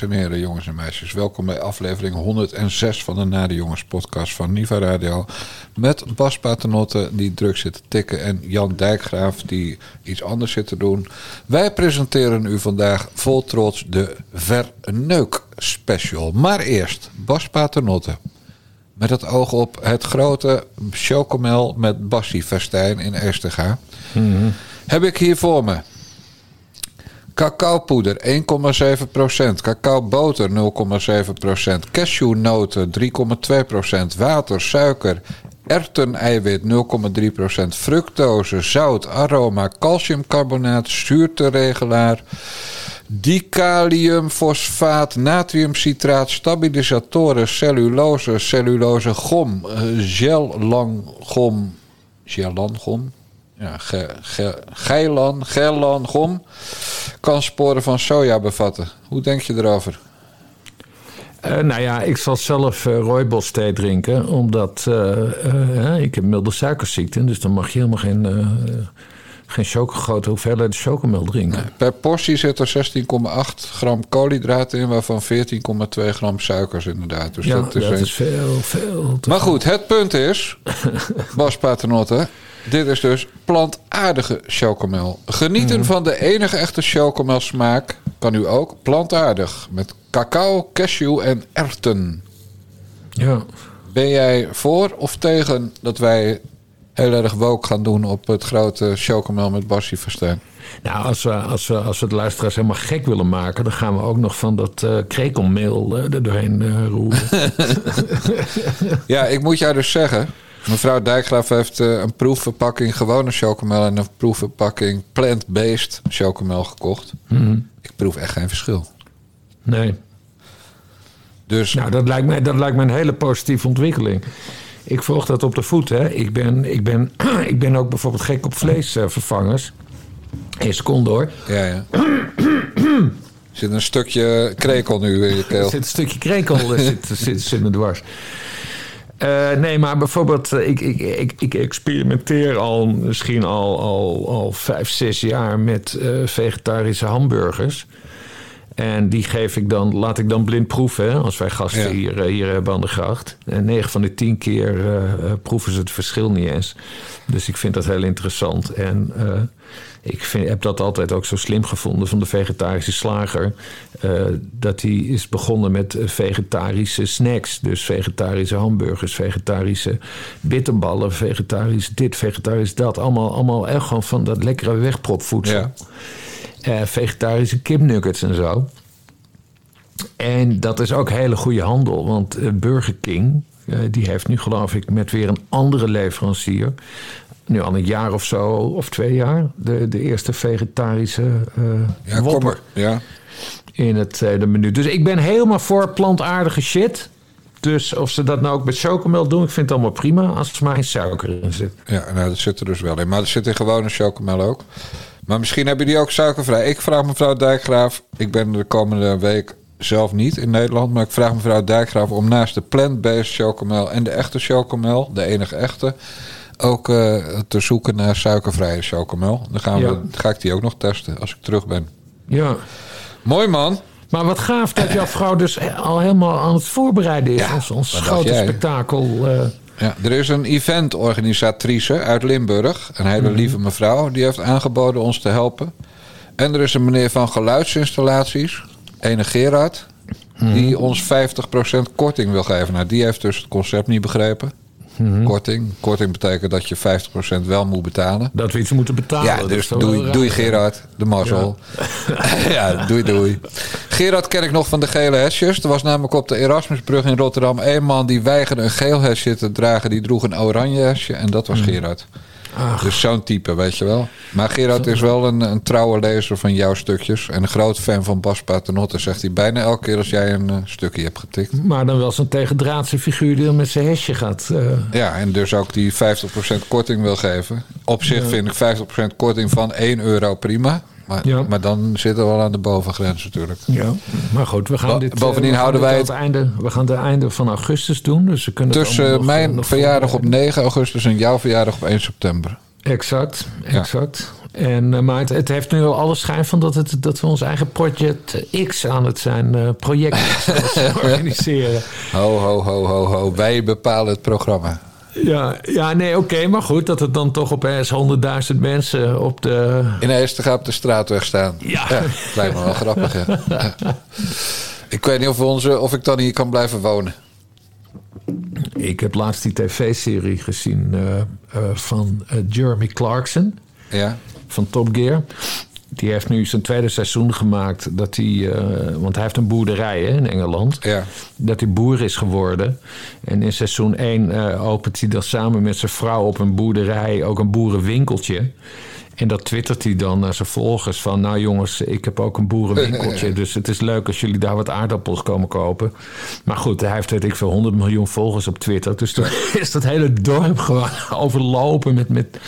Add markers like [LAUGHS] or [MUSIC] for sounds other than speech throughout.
Dames en heren, jongens en meisjes, welkom bij aflevering 106 van de Nade Jongens podcast van Niva Radio. Met Bas Paternotte, die druk zit te tikken, en Jan Dijkgraaf, die iets anders zit te doen. Wij presenteren u vandaag vol trots de Verneuk Special. Maar eerst, Bas Paternotte. Met het oog op het grote chocomel met Bassie Festijn in Esterga. Heb ik hier voor me Cacaopoeder 1,7%. Cacaoboter 0,7%. Cashewnoten 3,2%. Water, suiker, erwteneiwit 0,3%. Fructose, zout, aroma, calciumcarbonaat, zuurteregelaar. Dicaliumfosfaat, natriumcitraat, stabilisatoren, cellulose, cellulose gom, eh, gellangom, gellangom, ja, ge, ge, geilan, gom kan sporen van soja bevatten. Hoe denk je erover? Uh, nou ja, ik zal zelf uh, rooibos thee drinken, omdat uh, ik heb milde suikerziekte. Dus dan mag je helemaal geen, geen grote hoeveelheid chocomel drinken. Nee, per portie zit er 16,8 gram koolhydraten in, waarvan 14,2 gram suikers inderdaad. Dus ja, dat is, dat is veel, veel. Maar goed, het punt is, [LAUGHS] Bas Paternotte... Dit is dus plantaardige chocomel. Genieten mhm. van de enige echte chocomel smaak kan u ook plantaardig. Met cacao, cashew en erwten. Ja. Ben jij voor of tegen dat wij heel erg woke gaan doen op het grote chocomel met Bassie Verstein? Nou, als we, als, we, als we de luisteraars helemaal gek willen maken, dan gaan we ook nog van dat uh, krekelmeel uh, er doorheen uh, roeren. [LAUGHS] ja, ik moet jou dus zeggen. Mevrouw Dijkgraaf heeft uh, een proefverpakking gewone chocomel en een proefverpakking plant-based chocomel gekocht. Mhm. Ik proef echt geen verschil. Nee. Dus... Nou, dat lijkt, mij, dat lijkt me een hele positieve ontwikkeling. Ik volg dat op de voet. Hè. Ik, ben, ik, ben, [CLEARS THROAT] ik ben ook bijvoorbeeld gek op vleesvervangers. Een seconde hoor. Ja, ja. [CLEARS THROAT] Er zit een stukje krekel nu in je keel. Er zit een stukje krekel [LAUGHS] zit, zit, zit me dwars. Uh, nee, maar bijvoorbeeld, eh, ik, ik, ik, ik, experimenteer al misschien al, al, al vijf, zes jaar met uh, vegetarische hamburgers. En die geef ik dan, laat ik dan blind proeven, hè, als wij gasten hier, hier hebben aan de gracht. En 9 van de 10 keer proeven ze het verschil niet eens. Dus ik vind dat heel interessant. En ik vind, heb dat altijd ook zo slim gevonden van de vegetarische slager. Uh, dat hij is begonnen met eh, vegetarische snacks. Dus vegetarische hamburgers, vegetarische bitterballen, vegetarisch dit, vegetarisch dat. Allemaal, allemaal echt gewoon van dat lekkere wegpropvoedsel. Ja. Uh, vegetarische kipnuggets en zo. En dat is ook hele goede handel. Want Burger King, die heeft nu geloof ik met weer een andere leverancier nu al een jaar of zo, of twee jaar, de, de eerste vegetarische uh, ja, wopper ja. in het tweede menu. Dus ik ben helemaal voor plantaardige shit. Dus of ze dat nou ook met chocomel doen, ik vind het allemaal prima als er maar geen suiker in zit. Ja, nou, dat zit er dus wel in. Maar er zit in gewone chocomel ook. Maar misschien hebben die ook suikervrij. Ik vraag mevrouw Dijkgraaf, ik ben de komende week zelf niet in Nederland, maar ik vraag mevrouw Dijkgraaf om naast de plant-based chocomel en de echte chocomel, de enige echte, ook uh, te zoeken naar suikervrije chocomel. Dan gaan we, ga ik die ook nog testen als ik terug ben. Ja. Mooi man. Maar wat gaaf dat jouw vrouw dus al helemaal aan het voorbereiden is. Ja, ons grote spektakel. Uh... Ja, er is een eventorganisatrice uit Limburg. Een hele mhm. lieve mevrouw. Die heeft aangeboden ons te helpen. En er is een meneer van geluidsinstallaties. Ene Gerard. Die mhm. ons 50% korting wil geven. Nou, die heeft dus het concept niet begrepen. Mhm. Korting. Korting betekent dat je 50% wel moet betalen. Dat we iets moeten betalen. Ja, dus doei, doei Gerard, de mazzel. Ja. [LAUGHS] ja, doei doei. Gerard ken ik nog van de gele hesjes. Er was namelijk op de Erasmusbrug in Rotterdam... een man die weigerde een geel hesje te dragen. Die droeg een oranje hesje en dat was mm. Gerard. Dus zo'n type, weet je wel. Maar Gerard is wel een, een, trouwe lezer van jouw stukjes. En een groot fan van Bas Paternotte, zegt hij bijna elke keer als jij een uh, stukje hebt getikt. Maar dan wel zo'n tegendraadse figuur die met zijn hesje gaat. Uh... Ja, en dus ook die 50% korting wil geven. Op zich vind ik 50% korting van 1 euro prima. Maar, ja. maar dan zitten we wel aan de bovengrens natuurlijk. Ja, maar goed, we gaan dit... Bovendien uh, houden wij het... Einde, we gaan het einde van augustus doen. Dus we kunnen Tussen mijn verjaardag op 9 augustus en jouw verjaardag op 1 september. Exact, exact. En, eh, maar het, het heeft nu al alle schijn van dat, het, dat we ons eigen Project X aan het zijn. eh project X [LAUGHS] organiseren. Ho, ho, ho, ho, ho. Wij bepalen het programma. Ja, ja nee, oké. maar goed, dat het dan toch opeens honderdduizend mensen op de... Ineens te gaan op de straatweg staan. Ja. lijkt me wel [LAUGHS] grappig, ja. Ja. Ik weet niet of, onze, of ik dan hier kan blijven wonen. Ik heb laatst die tv-serie gezien eh, eh, van eh, Jeremy Clarkson Ja? van Top Gear. Die heeft nu zijn tweede seizoen gemaakt. Dat hij, eh, want hij heeft een boerderij hè, in Engeland. Ja. Dat hij boer is geworden. En in seizoen 1 eh, opent hij dan samen met zijn vrouw op een boerderij ook een boerenwinkeltje. En dat twittert hij dan naar zijn volgers van... nou jongens, ik heb ook een boerenwinkeltje... [LAUGHS] dus het is leuk als jullie daar wat aardappels komen kopen. Maar goed, hij heeft, weet ik veel, 100 miljoen volgers op Twitter. Dus toen [LAUGHS] is dat hele dorp gewoon [LAUGHS] overlopen met, met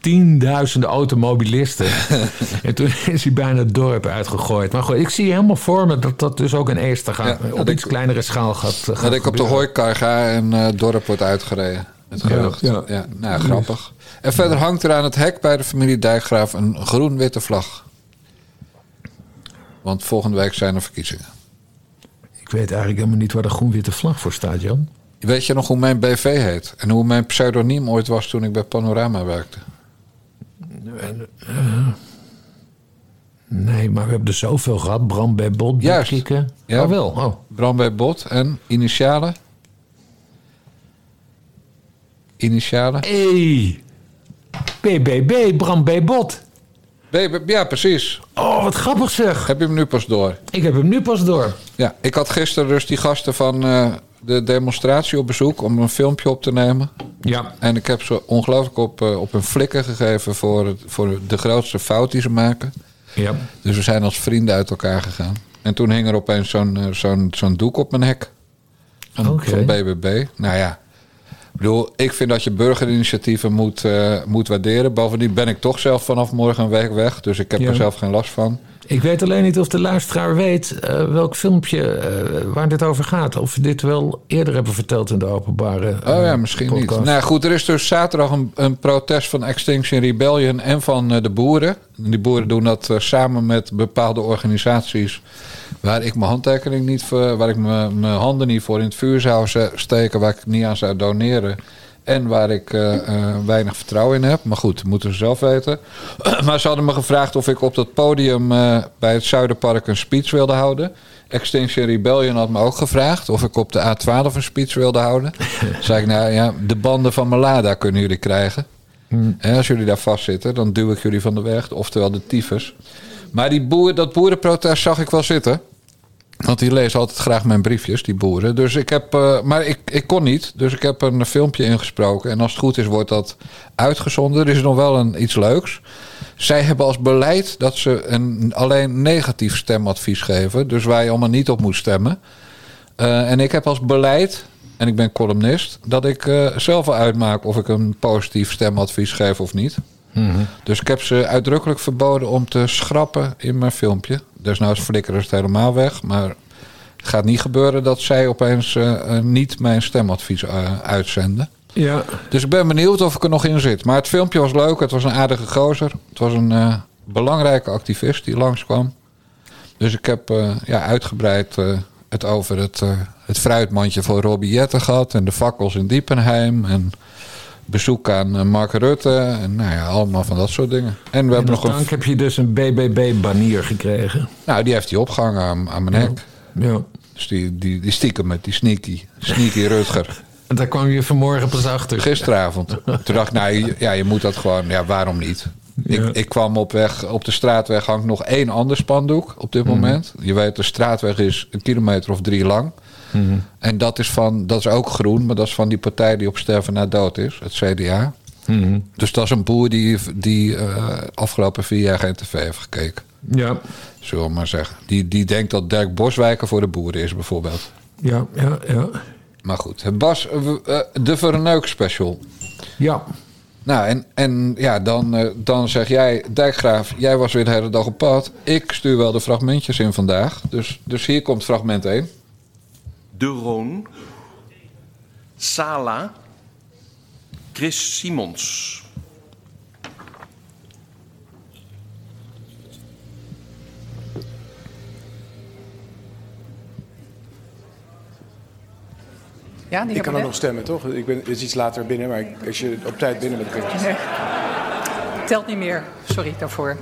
tienduizenden automobilisten. [LAUGHS] en toen is hij bijna het dorp uitgegooid. Maar goed, ik zie helemaal voor me dat dat dus ook in Eester gaat... Ja, op iets ik- kleinere schaal gaat, gaat Dat ik op de hooikar ga en eh, het dorp wordt uitgereden. Het gerucht. Ja, ja. nou, grappig. En verder hangt er aan het hek bij de familie Dijkgraaf een groen-witte vlag. Want volgende week zijn er verkiezingen. Ik weet eigenlijk helemaal niet waar de groen-witte vlag voor staat, Jan. Weet je nog hoe mijn BV heet? En hoe mijn pseudoniem ooit was toen ik bij Panorama werkte? Nee, maar we hebben er zoveel gehad. Bram bij Bot. Ja. Oh, wel. Oh. Bram bij Bot en initialen? Initialen? Hey. BBB, Bram bij Bot. Ja, precies. Oh, wat grappig zeg. Heb je hem nu pas door? Ik heb hem nu pas door. Ja, ik had gisteren dus die gasten van eh, de demonstratie op bezoek om een filmpje op te nemen. Ja. En ik heb ze ongelooflijk op, eh, op hun flikken gegeven voor, het, voor de grootste fout die ze maken. Ja. Dus we zijn als vrienden uit elkaar gegaan. En toen hing er opeens zo'n eh, zo'n zo'n doek op mijn hek. Van, BBB. Nou ja, bedoel, ik vind dat je burgerinitiatieven moet, eh, moet waarderen. Bovendien ben ik toch zelf vanaf morgen een week weg. Dus ik heb Ja. er zelf geen last van. Ik weet alleen niet of de luisteraar weet eh, welk filmpje eh, waar dit over gaat. Of we dit wel eerder hebben verteld in de openbare Oh ja, misschien podcast. niet. Nou goed, er is dus zaterdag een, een protest van Extinction Rebellion en van de boeren. En die boeren doen dat samen met bepaalde organisaties waar ik mijn handtekening niet voor, waar ik mijn mijn handen niet voor in het vuur zou steken, waar ik niet aan zou doneren. En waar ik eh, eh, weinig vertrouwen in heb. Maar goed, dat moeten ze zelf weten. [CLEARS THROAT] maar ze hadden me gevraagd of ik op dat podium eh, bij het Zuiderpark een speech wilde houden. Extinction Rebellion had me ook gevraagd of ik op de A12 een speech wilde houden. [LAUGHS] zei ik, nou ja, de banden van mijn Lada kunnen jullie krijgen. En als jullie daar vastzitten, dan duw ik jullie van de weg. Oftewel de tyfus. Maar die boer, dat boerenprotest zag ik wel zitten. Want die lezen altijd graag mijn briefjes, die boeren. Dus ik heb, eh, maar ik, ik kon niet. Dus ik heb een filmpje ingesproken. En als het goed is, wordt dat uitgezonden. Er is nog wel een, iets leuks. Zij hebben als beleid dat ze een, alleen negatief stemadvies geven. Dus waar je allemaal niet op moet stemmen. Eh, en ik heb als beleid, en ik ben columnist, dat ik eh, zelf wel uitmaak of ik een positief stemadvies geef of niet. Dus ik heb ze uitdrukkelijk verboden om te schrappen in mijn filmpje. Desnoods flikkeren ze het helemaal weg. Maar het gaat niet gebeuren dat zij opeens eh, eh, niet mijn stemadvies eh, uitzenden. Ja. Dus ik ben benieuwd of ik er nog in zit. Maar het filmpje was leuk. Het was een aardige gozer. Het was een belangrijke activist die langskwam. Dus ik heb ja, uitgebreid het over het, het fruitmandje voor Robbie Jetten gehad. En de fakkels in Diepenheim. En bezoek aan eh, Mark Rutte. En nou ja, allemaal van dat soort dingen. En we En hebben nog een... heb je dus een BBB-banier gekregen. Nou, die heeft hij opgehangen aan, aan mijn nek. Ja. Dus die, die, die stiekem met die sneaky, sneaky Rutger. En [LAUGHS] daar kwam je vanmorgen pas achter. Gisteravond. Toen dacht ik, nou ja, je moet dat gewoon, ja, waarom niet? Ja. Ik, ik kwam op weg, op de straatweg hangt nog één ander spandoek op dit moment. Je weet, de straatweg is een kilometer of drie lang. En dat is, van, dat is ook groen, maar dat is van die partij die op sterven na dood is, het CDA. Mhm. Dus dat is een boer die, die eh, afgelopen vier jaar geen tv heeft gekeken. Ja. Zullen we maar zeggen. Die, die denkt dat Dirk Boswijker voor de boeren is, bijvoorbeeld. Ja, ja, ja. Maar goed, Bas, eh, eh, de Verneuk special. Ja. Nou, en, en ja, dan, dan zeg jij, Dijkgraaf, jij was weer de hele dag op pad. Ik stuur wel de fragmentjes in vandaag. Dus, dus hier komt fragment 1 de Ron, Sala, Chris Simons. Ja, ik kan er nog stemmen, toch? Ik ben, is iets later binnen, maar als je op tijd binnen bent... [LAUGHS] Telt niet meer, sorry daarvoor.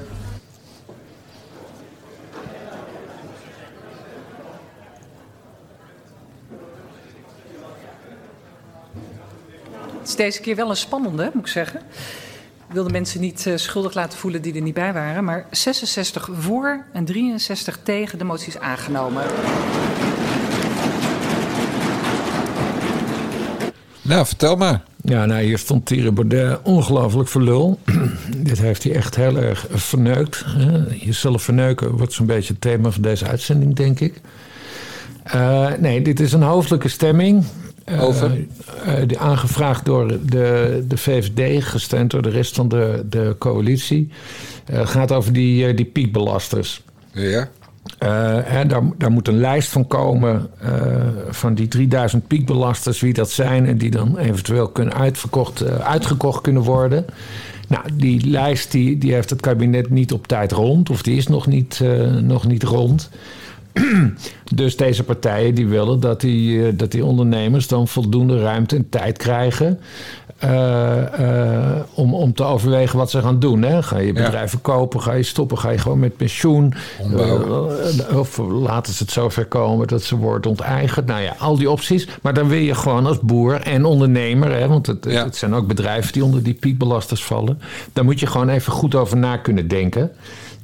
Het is deze keer wel een spannende, moet ik zeggen. Ik wil de mensen niet eh, schuldig laten voelen die er niet bij waren. Maar 66 voor en 63 tegen de motie is aangenomen. Nou, vertel maar. Ja, nou, hier stond Thierry Baudet ongelooflijk voor lul. [CLEARS THROAT] Dit heeft hij echt heel erg verneukt. hè. Jezelf verneuken wordt zo'n beetje het thema van deze uitzending, denk ik. Eh, nee, dit is een hoofdelijke stemming. Eh, Over? eh, die aangevraagd door de, de VVD, gestemd door de rest van de, de coalitie. Eh, gaat over die, die piekbelasters. Ja. Hè, daar, daar moet een lijst van komen van die 3000 piekbelasters, wie dat zijn en die dan eventueel kunnen uitverkocht, uitgekocht kunnen worden. Nou, die lijst die, die heeft het kabinet niet op tijd rond, of die is nog niet, nog niet rond. [CLEARS THROAT] Dus deze partijen die willen dat die, eh, dat die ondernemers dan voldoende ruimte en tijd krijgen. eh, eh, om, om te overwegen wat ze gaan doen. Hè? Ga je bedrijven kopen? Ga je stoppen? Ga je gewoon met pensioen? Of laten ze het zover komen dat ze wordt onteigend? Nou ja, al die opties. Maar dan wil je gewoon als boer en ondernemer... Hè, want het, Ja. het zijn ook bedrijven die onder die piekbelasters vallen... daar moet je gewoon even goed over na kunnen denken...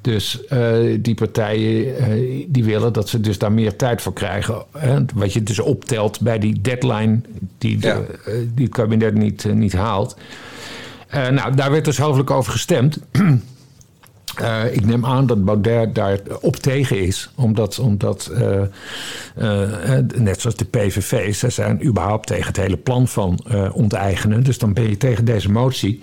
Dus eh, die partijen eh, die willen dat ze dus daar meer tijd voor krijgen. Hè? Wat je dus optelt bij die deadline die, de, Ja. eh, die het kabinet niet, niet haalt. Nou, daar werd dus hoofdelijk over gestemd. [CLEARS THROAT] Ik neem aan dat Baudet daar op tegen is. Omdat, omdat net zoals de PVV, ze zijn überhaupt tegen het hele plan van onteigenen. Dus dan ben je tegen deze motie.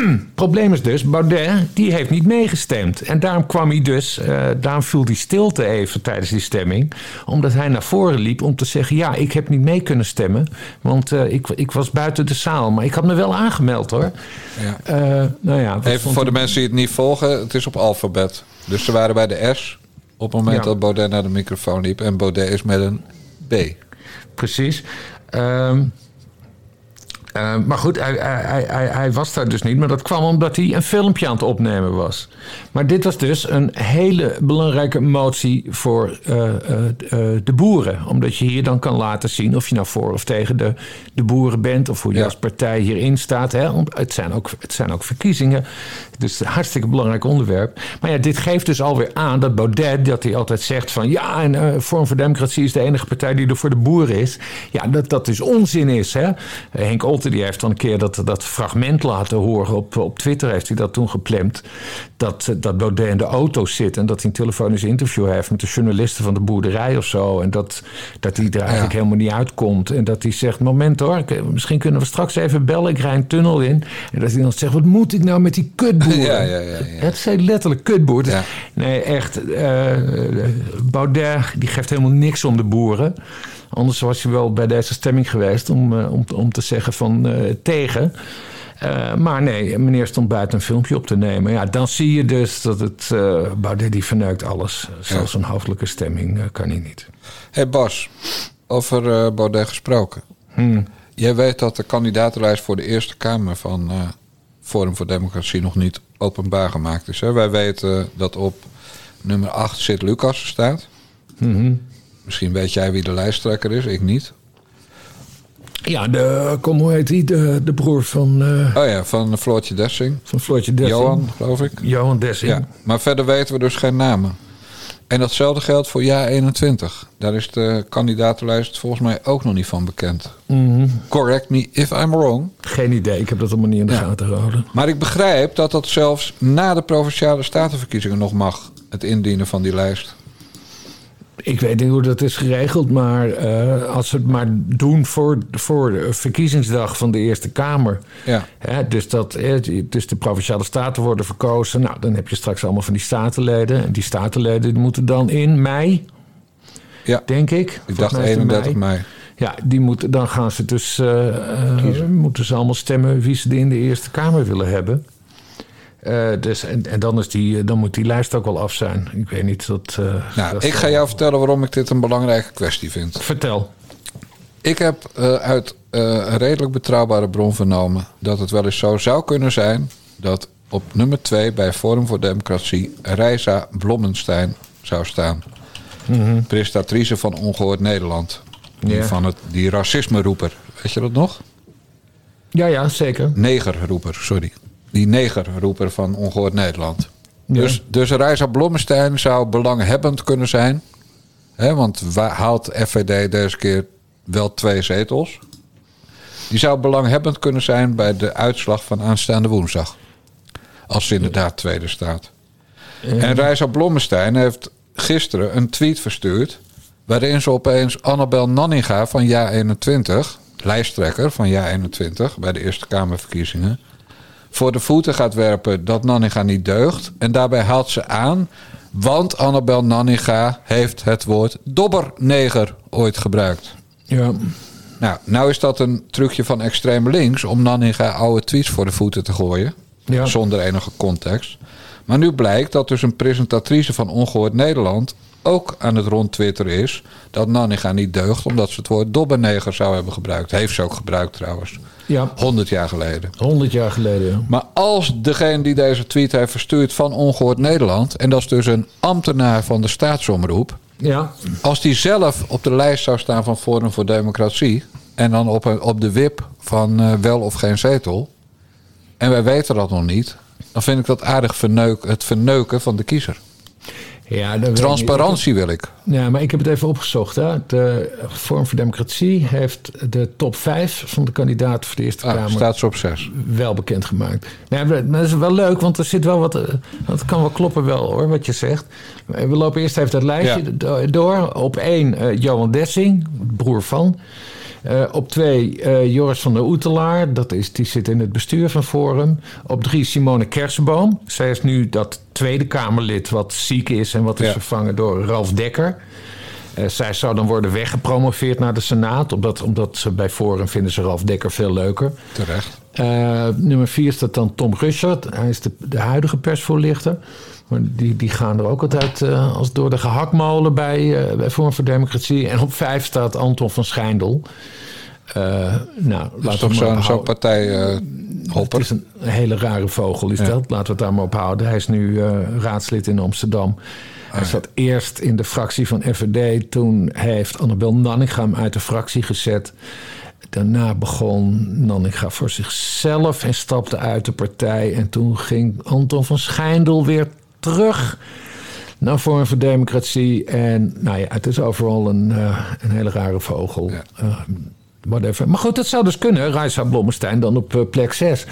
[CLEARS THROAT] Probleem is dus, Baudet die heeft niet meegestemd. En daarom kwam hij dus, eh, daarom viel die stilte even tijdens die stemming. Omdat hij naar voren liep om te zeggen: Ja, ik heb niet mee kunnen stemmen. Want eh, ik, ik was buiten de zaal. Maar ik had me wel aangemeld hoor. Ja. Eh, nou ja, Even voor de mensen die het niet volgen. Het is op alfabet. Dus ze waren bij de S op het moment Ja. dat Baudet naar de microfoon liep. En Baudet is met een B. Precies. Ehm, eh, maar goed, hij, hij, hij, was daar dus niet. Maar dat kwam omdat hij een filmpje aan het opnemen was. Maar dit was dus een hele belangrijke motie voor eh, eh, de boeren. Omdat je hier dan kan laten zien of je nou voor of tegen de, de boeren bent. Of hoe je Ja. als partij hierin staat. Hè? Het, zijn ook, het zijn ook verkiezingen. Dus een hartstikke belangrijk onderwerp. Maar ja, dit geeft dus alweer aan dat Baudet, dat hij altijd zegt van... ja, en eh Vorm voor Democratie is de enige partij die er voor de boeren is. Ja, dat dat dus onzin is. Hè? Henk Die heeft dan een keer dat, dat fragment laten horen. Op, op Twitter heeft hij dat toen geplemd. Dat, dat Baudet in de auto zit en dat hij een telefonisch interview heeft... met de journalisten van de boerderij of zo. En dat, dat hij er eigenlijk helemaal niet uitkomt. En dat hij zegt, moment hoor, misschien kunnen we straks even bellen. Ik rij een tunnel in. En dat hij dan zegt, wat moet ik nou met die kutboeren? [LAUGHS] Ja, ja, ja, ja. Het zijn letterlijk kutboer. Ja. Nee, echt. eh, Baudet die geeft helemaal niks om de boeren. Anders was je wel bij deze stemming geweest om, eh, om, om te zeggen van eh, tegen. Eh, maar nee, meneer stond buiten een filmpje op te nemen. Ja, dan zie je dus dat het... Baudet die verneukt alles. Zelfs een hoofdelijke stemming kan hij niet. hey Bas, over Baudet gesproken. Hmm. Jij weet dat de kandidatenlijst voor de Eerste Kamer van Forum voor Democratie nog niet openbaar gemaakt is. Hè? Wij weten dat op nummer 8 Sint Lucas staat. Mhm. Misschien weet jij wie de lijsttrekker is, ik niet. Ja, de, kom, hoe heet hij? De, de broer van, eh Oh ja, van Floortje Dessing. van Floortje Dessing. Johan, geloof ik. Johan Dessing. Ja, maar verder weten we dus geen namen. En datzelfde geldt voor jaar 21. Daar is de kandidatenlijst volgens mij ook nog niet van bekend. Mhm. Correct me if I'm wrong. Geen idee, ik heb dat allemaal niet in de Ja. gaten gehouden. Maar ik begrijp dat dat zelfs na de provinciale statenverkiezingen nog mag. Het indienen van die lijst. Ik weet niet hoe dat is geregeld, maar eh, als ze het maar doen voor, voor de verkiezingsdag van de Eerste Kamer. Ja. Hè, dus, dat, eh, dus de provinciale staten worden verkozen. Nou, dan heb je straks allemaal van die statenleden. En die statenleden die moeten dan in mei, Ja, denk ik. ik dacht mij is het 31 mei. Ja, die moeten, dan gaan ze dus eh, moeten ze allemaal stemmen wie ze in de Eerste Kamer willen hebben. Eh, dus, en, en dan, is die, dan moet die lijst ook wel af zijn. Ik weet niet dat. eh, Nou, dat ik ga jou vertellen waarom ik dit een belangrijke kwestie vind. Vertel. Ik heb eh, uit eh, een redelijk betrouwbare bron vernomen dat het wel eens zo zou kunnen zijn dat op nummer 2 bij Forum voor Democratie Reisa Blommenstein zou staan. Presentatrice van Ongehoord Nederland. Die, Ja. van het, die racisme-roeper. Weet je dat nog? Ja, ja, zeker. Negerroeper, sorry. Die negerroeper van Ongehoord Nederland. Ja. Dus, dus Reisa Blommestein zou belanghebbend kunnen zijn. Hè, want wa- haalt FVD deze keer wel twee zetels. Die zou belanghebbend kunnen zijn bij de uitslag van aanstaande woensdag. Als ze inderdaad tweede staat. En Reisa Blommestein heeft gisteren een tweet verstuurd... waarin ze opeens Annabel Nanninga van JA21... lijsttrekker van JA21 bij de Eerste Kamerverkiezingen... voor de voeten gaat werpen dat Nanninga niet deugt. En daarbij haalt ze aan... want Annabel Nanninga heeft het woord dobberneger ooit gebruikt. Ja. Nou, nou is dat een trucje van extreem links... om Nanninga oude tweets voor de voeten te gooien. Ja. Zonder enige context. Maar nu blijkt dat dus een presentatrice van Ongehoord Nederland... ook aan het rondtwitteren is dat Nanninga niet deugt... omdat ze het woord dobberneger zou hebben gebruikt. Heeft ze ook gebruikt trouwens. Ja, 100 jaar geleden. 100 jaar geleden. ja. Maar als degene die deze tweet heeft verstuurd van Ongehoord Nederland... en dat is dus een ambtenaar van de staatsomroep... Ja, als die zelf op de lijst zou staan van Forum voor Democratie... en dan op, een, op de wip van eh, wel of geen zetel... en wij weten dat nog niet... dan vind ik dat aardig verneuk, het verneuken van de kiezer. Ja ik. Transparantie wil ik. Ja, maar ik heb het even opgezocht. Hè. De Vorm voor Democratie heeft de top 5 van de kandidaten voor de Eerste Ah, Kamer staat ze op zes. wel bekendgemaakt. Nee, maar dat is wel leuk, want er zit wel wat. eh, Dat kan wel kloppen, wel hoor, wat je zegt. We lopen eerst even dat lijstje Ja. door. Op één eh, Johan Dessing, broer van. Eh, op twee eh, Joris van der Oetelaar, dat is, die zit in het bestuur van Forum. Op drie Simone Kersenboom. Zij is nu dat Tweede Kamerlid wat ziek is en wat is Ja. vervangen door Ralf Dekker. Eh, zij zou dan worden weggepromoveerd naar de Senaat. Omdat, omdat ze bij Forum vinden ze Ralf Dekker veel leuker. Terecht. Nummer vier staat dan Tom Russert. Hij is de, de huidige persvoorlichter. Maar die, die gaan er ook altijd eh, als door de gehaktmolen bij, eh bij Vorm voor Democratie. En op vijf staat Anton van Schijndel. Eh, nou, Dat is toch zo'n partij eh, Het is een hele rare vogel, is Ja. dat. Laten we het daar maar op houden. Hij is nu eh, raadslid in Amsterdam. Hij zat eerst in de fractie van FVD. Toen heeft Annabel Nanninga hem uit de fractie gezet. Daarna begon Nanninga voor zichzelf en stapte uit de partij. En toen ging Anton van Schijndel weer terug naar Vorm voor Democratie. En nou ja, het is overal een, eh, een hele rare vogel. Ja. Whatever. Maar goed, dat zou dus kunnen. Raisa Blommestein dan op eh, plek 6.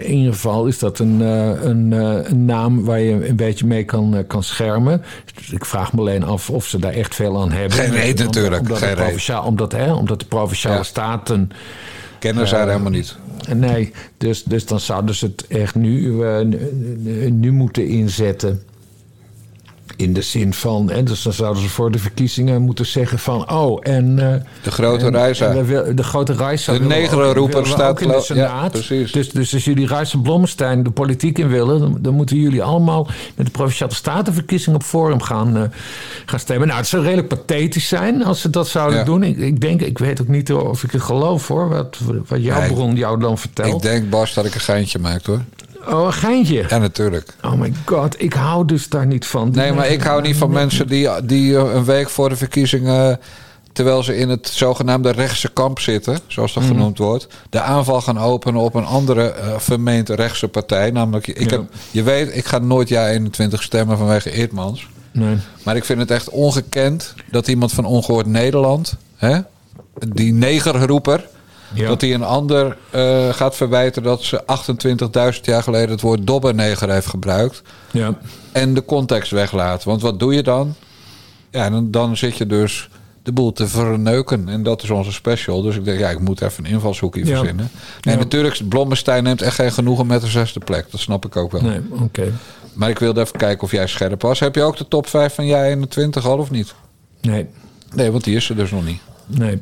in ieder geval is dat een, een, een naam waar je een beetje mee kan, kan schermen. Ik vraag me alleen af of ze daar echt veel aan hebben. Geen Omdat- natuurlijk, Omdat, geen de provincia- omdat, hè, omdat de provinciale Ja. staten... Kennen zij helemaal niet. Nee, dus, dus dan zouden ze het echt nu, eh, nu, nu moeten inzetten. In de zin van, en dus dan zouden ze voor de verkiezingen moeten zeggen van, oh, en... eh, De grote Reisa. de grote Reisa. De willen we negere ook- roeper willen we staat in de ja, Senaat. precies. Dus, dus als jullie Reisa Blommestein de politiek in willen, dan, dan moeten jullie allemaal met de provinciale statenverkiezing op Forum gaan, eh, gaan stemmen. Nou, het zou redelijk pathetisch zijn als ze dat zouden Ja. doen. Ik, ik denk, ik weet ook niet of ik het geloof hoor, wat, wat jouw Nee. bron jou dan vertelt. Ik denk, Bas, dat ik een geintje maak hoor. Oh, een geintje. Ja, natuurlijk. Oh my god, ik hou dus daar niet van. Die Nee, maar ik hou niet van mensen die, die eh, een week voor de verkiezingen. terwijl ze in het zogenaamde rechtse kamp zitten, zoals dat genoemd wordt. de aanval gaan openen op een andere eh, vermeend rechtse partij. Namelijk, ik Ja. heb, je weet, ik ga nooit jaar 21 stemmen vanwege Eertmans. Nee. Maar ik vind het echt ongekend dat iemand van Ongehoord Nederland. Hè, die negerroeper. Ja. Dat hij een ander eh, gaat verwijten dat ze 28.000 jaar geleden het woord dobberneger heeft gebruikt Ja. en de context weglaat. Want wat doe je dan? Ja, dan, dan zit je dus de boel te verneuken. En dat is onze special. Dus ik denk, ja, ik moet even een invalshoek hier Ja. verzinnen. Nee, Ja. natuurlijk, Blommestein neemt echt geen genoegen met de zesde plek. Dat snap ik ook wel. Nee, oké. Maar ik wilde even kijken of jij scherp was. Heb je ook de top 5 van jij 21 al of niet? Nee, Nee, want die is er dus nog niet. nee.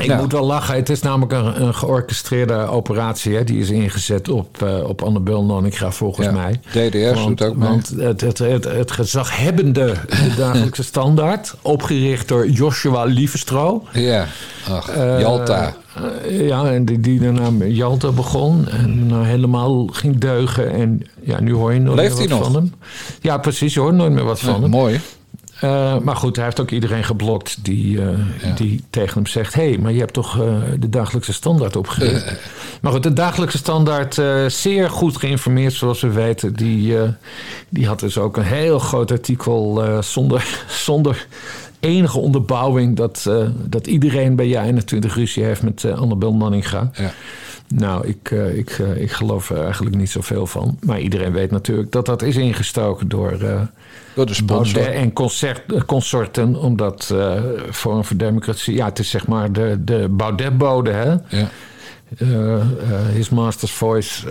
Ik Ja. moet wel lachen. Het is namelijk een, een georchestreerde operatie. Hè? Die is ingezet op, uh, op Annabel Nanninga, volgens Ja. mij. DDS doet ook mee. Want het, het, het, het gezaghebbende de dagelijkse [LAUGHS] standaard... opgericht door Joshua Lievestro. Ja, ach, Eh, Jalta. eh, ja, en die, die daarna met Jalta begon. En nou helemaal ging deugen. En ja, nu hoor je nooit Leeft meer wat nog? van hem. Ja, precies. Je hoort nooit meer wat van Ja, hem. mooi. Eh, maar goed, hij heeft ook iedereen geblokt die, eh, Ja. die tegen hem zegt... hé, hey, maar je hebt toch eh, de dagelijkse standaard opgericht? Maar goed, de dagelijkse standaard, zeer goed geïnformeerd zoals we weten... die, die had dus ook een heel groot artikel zonder, [LAUGHS] zonder enige onderbouwing... Dat, dat iedereen bij jij 21 ruzie heeft met Annabel Nanninga. Ja. Nou, ik, ik, ik geloof er eigenlijk niet zoveel van. Maar iedereen weet natuurlijk dat dat is ingestoken door... Baudet en concert, eh, consorten, omdat eh Forum voor Democratie... Ja, het is zeg maar de, de Baudet-bode, hè? Ja. Eh, His Master's Voice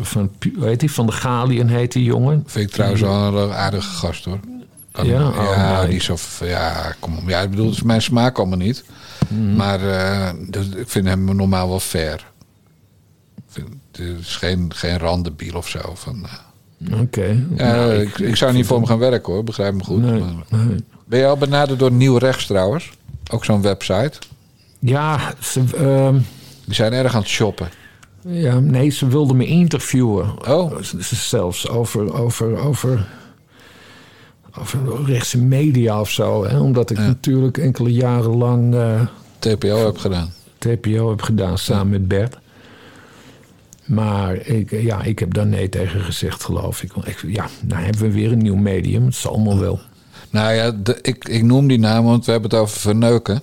van, hoe heet die? Van de Galien heet die jongen. Vind ik trouwens wel een aardige gast hoor. Kan- Ja? ja, Oh, nee. die is zo. Ja, kom op. Ja, ik bedoel, het is mijn smaak allemaal niet. Mhm. Maar dus ik vind hem normaal wel fair. Vind- Het is geen, geen randebiel of zo. Van, Oké. ja, Nou, ik, ik, zou niet voor hem gaan werken hoor, begrijp me goed. Nee, ben je al benaderd door Nieuw Rechts trouwens? Ook zo'n website. Ja, ze, ehm, Die zijn erg aan het shoppen. ja, nee, ze wilden me interviewen. Oh. Zelfs over, over, over, over rechtse media of zo. Hè? Omdat ik Ja. natuurlijk enkele jaren lang... eh, TPO heb gedaan. TPO heb gedaan samen met Bert. Maar ik, ja, ik heb daar nee tegen gezegd, geloof ik. Ja, nou hebben we weer een nieuw medium. Het zal allemaal wel. Nou ja, de, ik, ik noem die naam, want we hebben het over verneuken.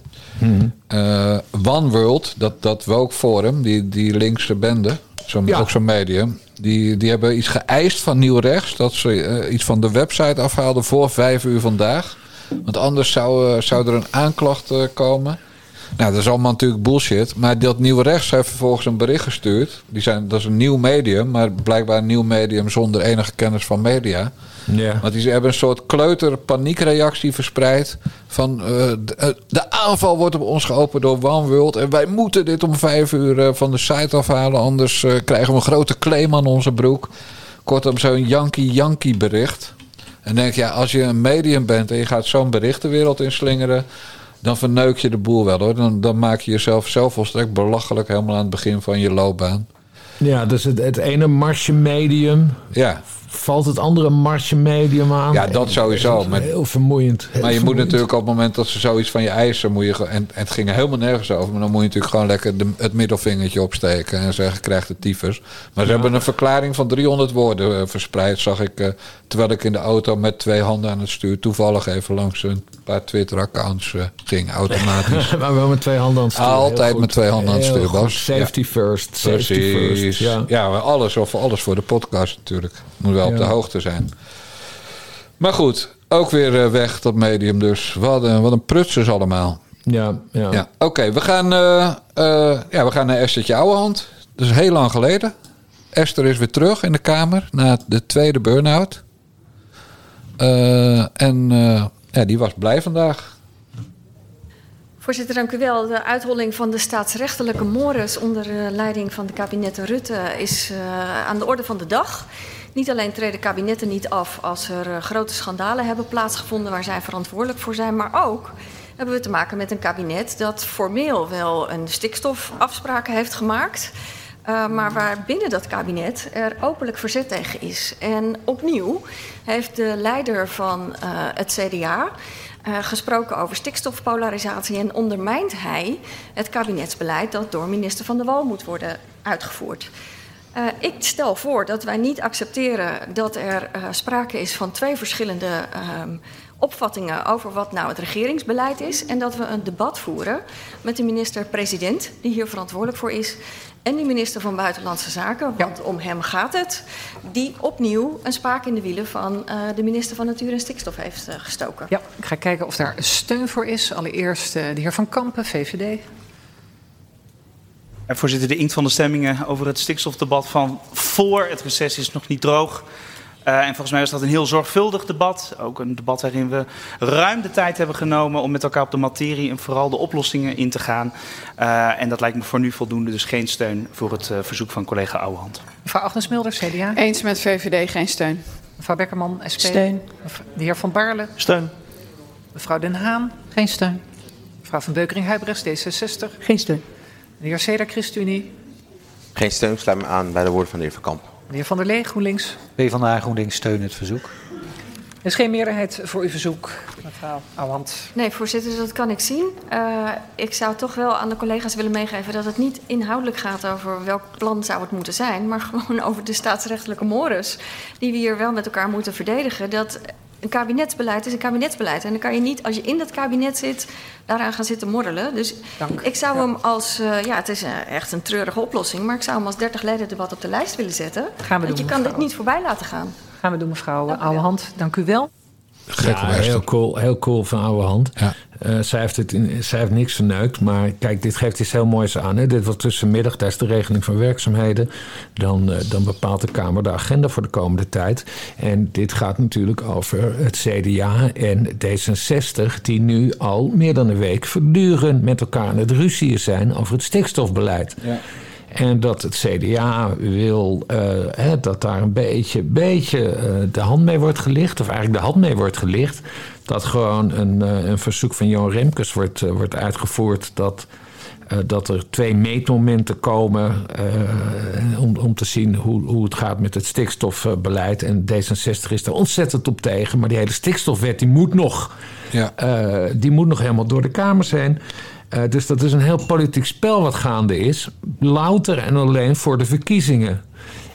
Eh, One World, dat, dat woke forum, die, die linkse bende, zo, Ja. ook zo'n medium, die, die hebben iets geëist van Nieuw Rechts. Dat ze eh, iets van de website afhaalden voor vijf uur vandaag. Want anders zou, eh, zou er een aanklacht komen. Nou, dat is allemaal natuurlijk bullshit. Maar dat Nieuw Rechts heeft vervolgens een bericht gestuurd. Die zijn, dat is een nieuw medium, maar blijkbaar een nieuw medium zonder enige kennis van media. Ja. Want die hebben een soort kleuter paniekreactie verspreid. Van eh, de, eh, de aanval wordt op ons geopend door One World. En wij moeten dit om vijf uur eh, van de site afhalen. Anders krijgen we een grote claim aan onze broek. Kortom, zo'n Yankee-Yankee bericht. En denk je, ja, als je een medium bent en je gaat zo'n berichtenwereld inslingeren. Dan verneuk je de boel wel hoor. Dan, dan maak je jezelf zelf volstrekt belachelijk helemaal aan het begin van je loopbaan. ja, dus het, het ene marsje medium Ja, valt het andere marsje medium aan. Ja, dat sowieso, is maar- heel vermoeiend. heel Maar je moet natuurlijk op het moment dat ze zoiets van je eisen, moet je en, en het ging er helemaal nergens over, maar dan moet je natuurlijk gewoon lekker de, het middelvingertje opsteken en zeggen: krijg de tyfus. Maar ze hebben een verklaring van 300 woorden eh, verspreid, zag ik, eh, terwijl ik in de auto met twee handen aan het stuur toevallig even langs een paar Twitter-accounts eh, ging, automatisch. [LAUGHS] Maar wel met twee handen aan het sturen. Altijd met twee handen aan het. Bas. Safety first. Safety Precies. first. Ja. Ja, alles, of alles voor de podcast natuurlijk. Moet wel op de hoogte zijn. Maar goed, ook weer eh, weg dat medium dus. Wat een, wat een prutsers allemaal. Ja, ja. Ja, oké. we gaan eh, eh, ja, we gaan naar Esthertje Ouwehand. Dat is heel lang geleden. Esther is weer terug in de kamer na de tweede burn-out. Eh, en eh, ja, die was blij vandaag. Voorzitter, dank u wel. De uitholling van de staatsrechtelijke mores onder eh, leiding van de kabinetten Rutte is eh, aan de orde van de dag. Niet alleen treden kabinetten niet af als er eh, grote schandalen hebben plaatsgevonden waar zij verantwoordelijk voor zijn, maar ook hebben we te maken met een kabinet dat formeel wel een stikstofafspraken heeft gemaakt. Uh, maar waar binnen dat kabinet er openlijk verzet tegen is. En opnieuw heeft de leider van uh, het CDA gesproken over stikstofpolarisatie en ondermijnt hij het kabinetsbeleid dat door minister Van der Wal moet worden uitgevoerd. Uh, ik stel voor dat wij niet accepteren dat er uh, sprake is van twee verschillende uh, opvattingen over wat nou het regeringsbeleid is. En dat we een debat voeren met de minister-president, die hier verantwoordelijk voor is. En de minister van Buitenlandse Zaken, want ja. om hem gaat het. Die opnieuw een spaak in de wielen van uh, de minister van Natuur en Stikstof heeft gestoken. Ja, ik ga kijken of daar steun voor is. Allereerst de heer Van Kampen, VVD. En voorzitter, de inkt van de stemmingen over het stikstofdebat van voor het reces is nog niet droog. Eh, en volgens mij was dat een heel zorgvuldig debat. Ook een debat waarin we ruim de tijd hebben genomen om met elkaar op de materie en vooral de oplossingen in te gaan. Uh, en dat lijkt me voor nu voldoende, dus geen steun voor het uh, verzoek van collega Ouwehand. Mevrouw Agnes Mulder, CDA. Eens met VVD, geen steun. Mevrouw Bekkerman, SP. Steun. De heer Van Baarle. Steun. Mevrouw Den Haan. Geen steun. Mevrouw Van Beukering-Huibrechts, D66. Geen steun. De heer Seda, ChristenUnie. Geen steun, sluit me aan bij de woorden van de heer Van Kamp. De heer Van der Lee, GroenLinks. PvdA GroenLinks steunen het verzoek. Er is geen meerderheid voor uw verzoek, mevrouw Ouwand. Nee, voorzitter, dat kan ik zien. Uh, ik zou toch wel aan de collega's willen meegeven dat het niet inhoudelijk gaat over welk plan zou het moeten zijn, maar gewoon over de staatsrechtelijke mores die we hier wel met elkaar moeten verdedigen. Dat een kabinetsbeleid is een kabinetsbeleid. En dan kan je niet, als je in dat kabinet zit, daaraan gaan zitten morrelen. Dus Dank. ik zou hem als, uh, ja, het is uh, echt een treurige oplossing, maar ik zou hem als 30 leden debat op de lijst willen zetten. Gaan we Want doen, je kan dit niet voorbij laten gaan. Gaan we doen, mevrouw Ouwehand. Dank u wel. Ja, heel cool, heel cool van oude hand. Ja. Uh, zij, heeft het in, zij heeft niks verneukt, maar kijk, dit geeft iets heel moois aan. Hè? Dit wordt tussenmiddag, is de regeling van werkzaamheden. Dan, uh, dan bepaalt de Kamer de agenda voor de komende tijd. En dit gaat natuurlijk over het CDA en D66, die nu al meer dan een week voortdurend met elkaar aan het ruzieën zijn over het stikstofbeleid. Ja. En dat het CDA wil uh, hè, dat daar een beetje, beetje uh, de hand mee wordt gelicht. Of eigenlijk de hand mee wordt gelicht. Dat gewoon een, uh, een verzoek van Johan Remkes wordt, wordt uitgevoerd. Dat, dat er twee meetmomenten komen. om, om te zien hoe, hoe het gaat met het stikstofbeleid. En D66 is er ontzettend op tegen. Maar die hele stikstofwet die moet nog, ja. die moet nog helemaal door de Kamers heen. Uh, dus dat is een heel politiek spel wat gaande is. Louter en alleen voor de verkiezingen.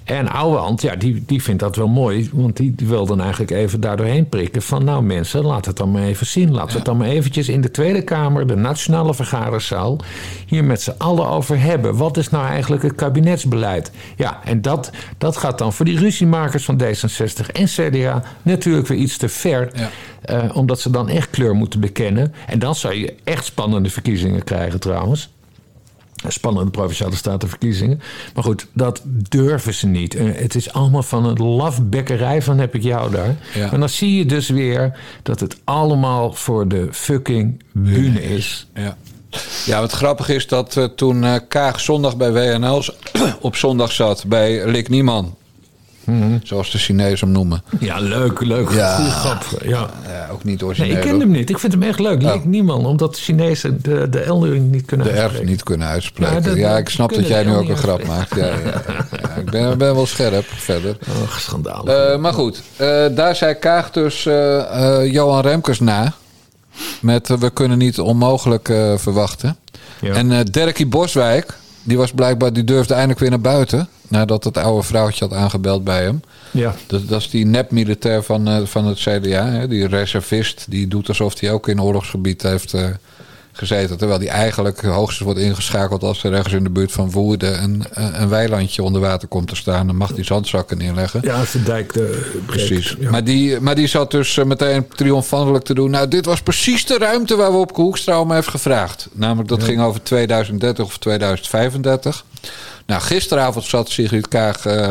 En Ouwehand, ja, die, die vindt dat wel mooi. Want die, wil dan eigenlijk even daardoorheen prikken. Van nou mensen, laat het dan maar even zien. Laat ja. het dan maar eventjes in de Tweede Kamer, de Nationale Vergaderzaal... hier met z'n allen over hebben. Wat is nou eigenlijk het kabinetsbeleid? Ja, en dat, dat gaat dan voor die ruziemakers van D66 en CDA natuurlijk weer iets te ver... Ja. Uh, omdat ze dan echt kleur moeten bekennen. En dan zou je echt spannende verkiezingen krijgen trouwens. Spannende provinciale statenverkiezingen. Maar goed, dat durven ze niet. Uh, het is allemaal van een lafbekkerij van heb ik jou daar. Ja. En dan zie je dus weer dat het allemaal voor de fucking bühne is. Ja. Ja, wat grappig is dat uh, toen uh, Kaag zondag bij WNL [CLEARS THROAT] op zondag zat bij Lik Nieman. Mhm. Mm -hmm. Zoals de Chinezen hem noemen. Ja, leuk, leuk. Ja, Goeie grap. Ja. ja, ook niet origineel. Nee, ik ken hem niet. Ik vind hem echt leuk. Lik niemand, omdat de Chinezen de, de L niet kunnen de uitspreken. R niet kunnen uitspreken. Ja, dat- ja, ik snap dat jij de nu ook een grap maakt. Ja, ik ben, ben wel scherp verder. [LAUGHS] Schandalig. Uh, maar goed, uh, daar zei Kaag dus uh, Johan Remkes na. Met we kunnen niet onmogelijk verwachten. En Derkie Boswijk, die was blijkbaar, die durfde eindelijk weer naar buiten. Nadat het oude vrouwtje had aangebeld bij hem. ja. Dat, dat is die nep-militair van, uh, van het CDA. Hè? Die reservist. Die doet alsof hij ook in oorlogsgebied heeft uh, gezeten. Terwijl die eigenlijk hoogstens wordt ingeschakeld als er ergens in de buurt van Woerden een, een weilandje onder water komt te staan. Dan mag die zandzakken neerleggen. ja, als de dijk de Precies. Ja. Maar, die, maar die zat dus meteen triomfantelijk te doen. Nou, dit was precies de ruimte waar we op Hoekstra om heeft gevraagd. Namelijk dat Ja. ging over 2030 of 2035. Nou, gisteravond zat Sigrid Kaag uh,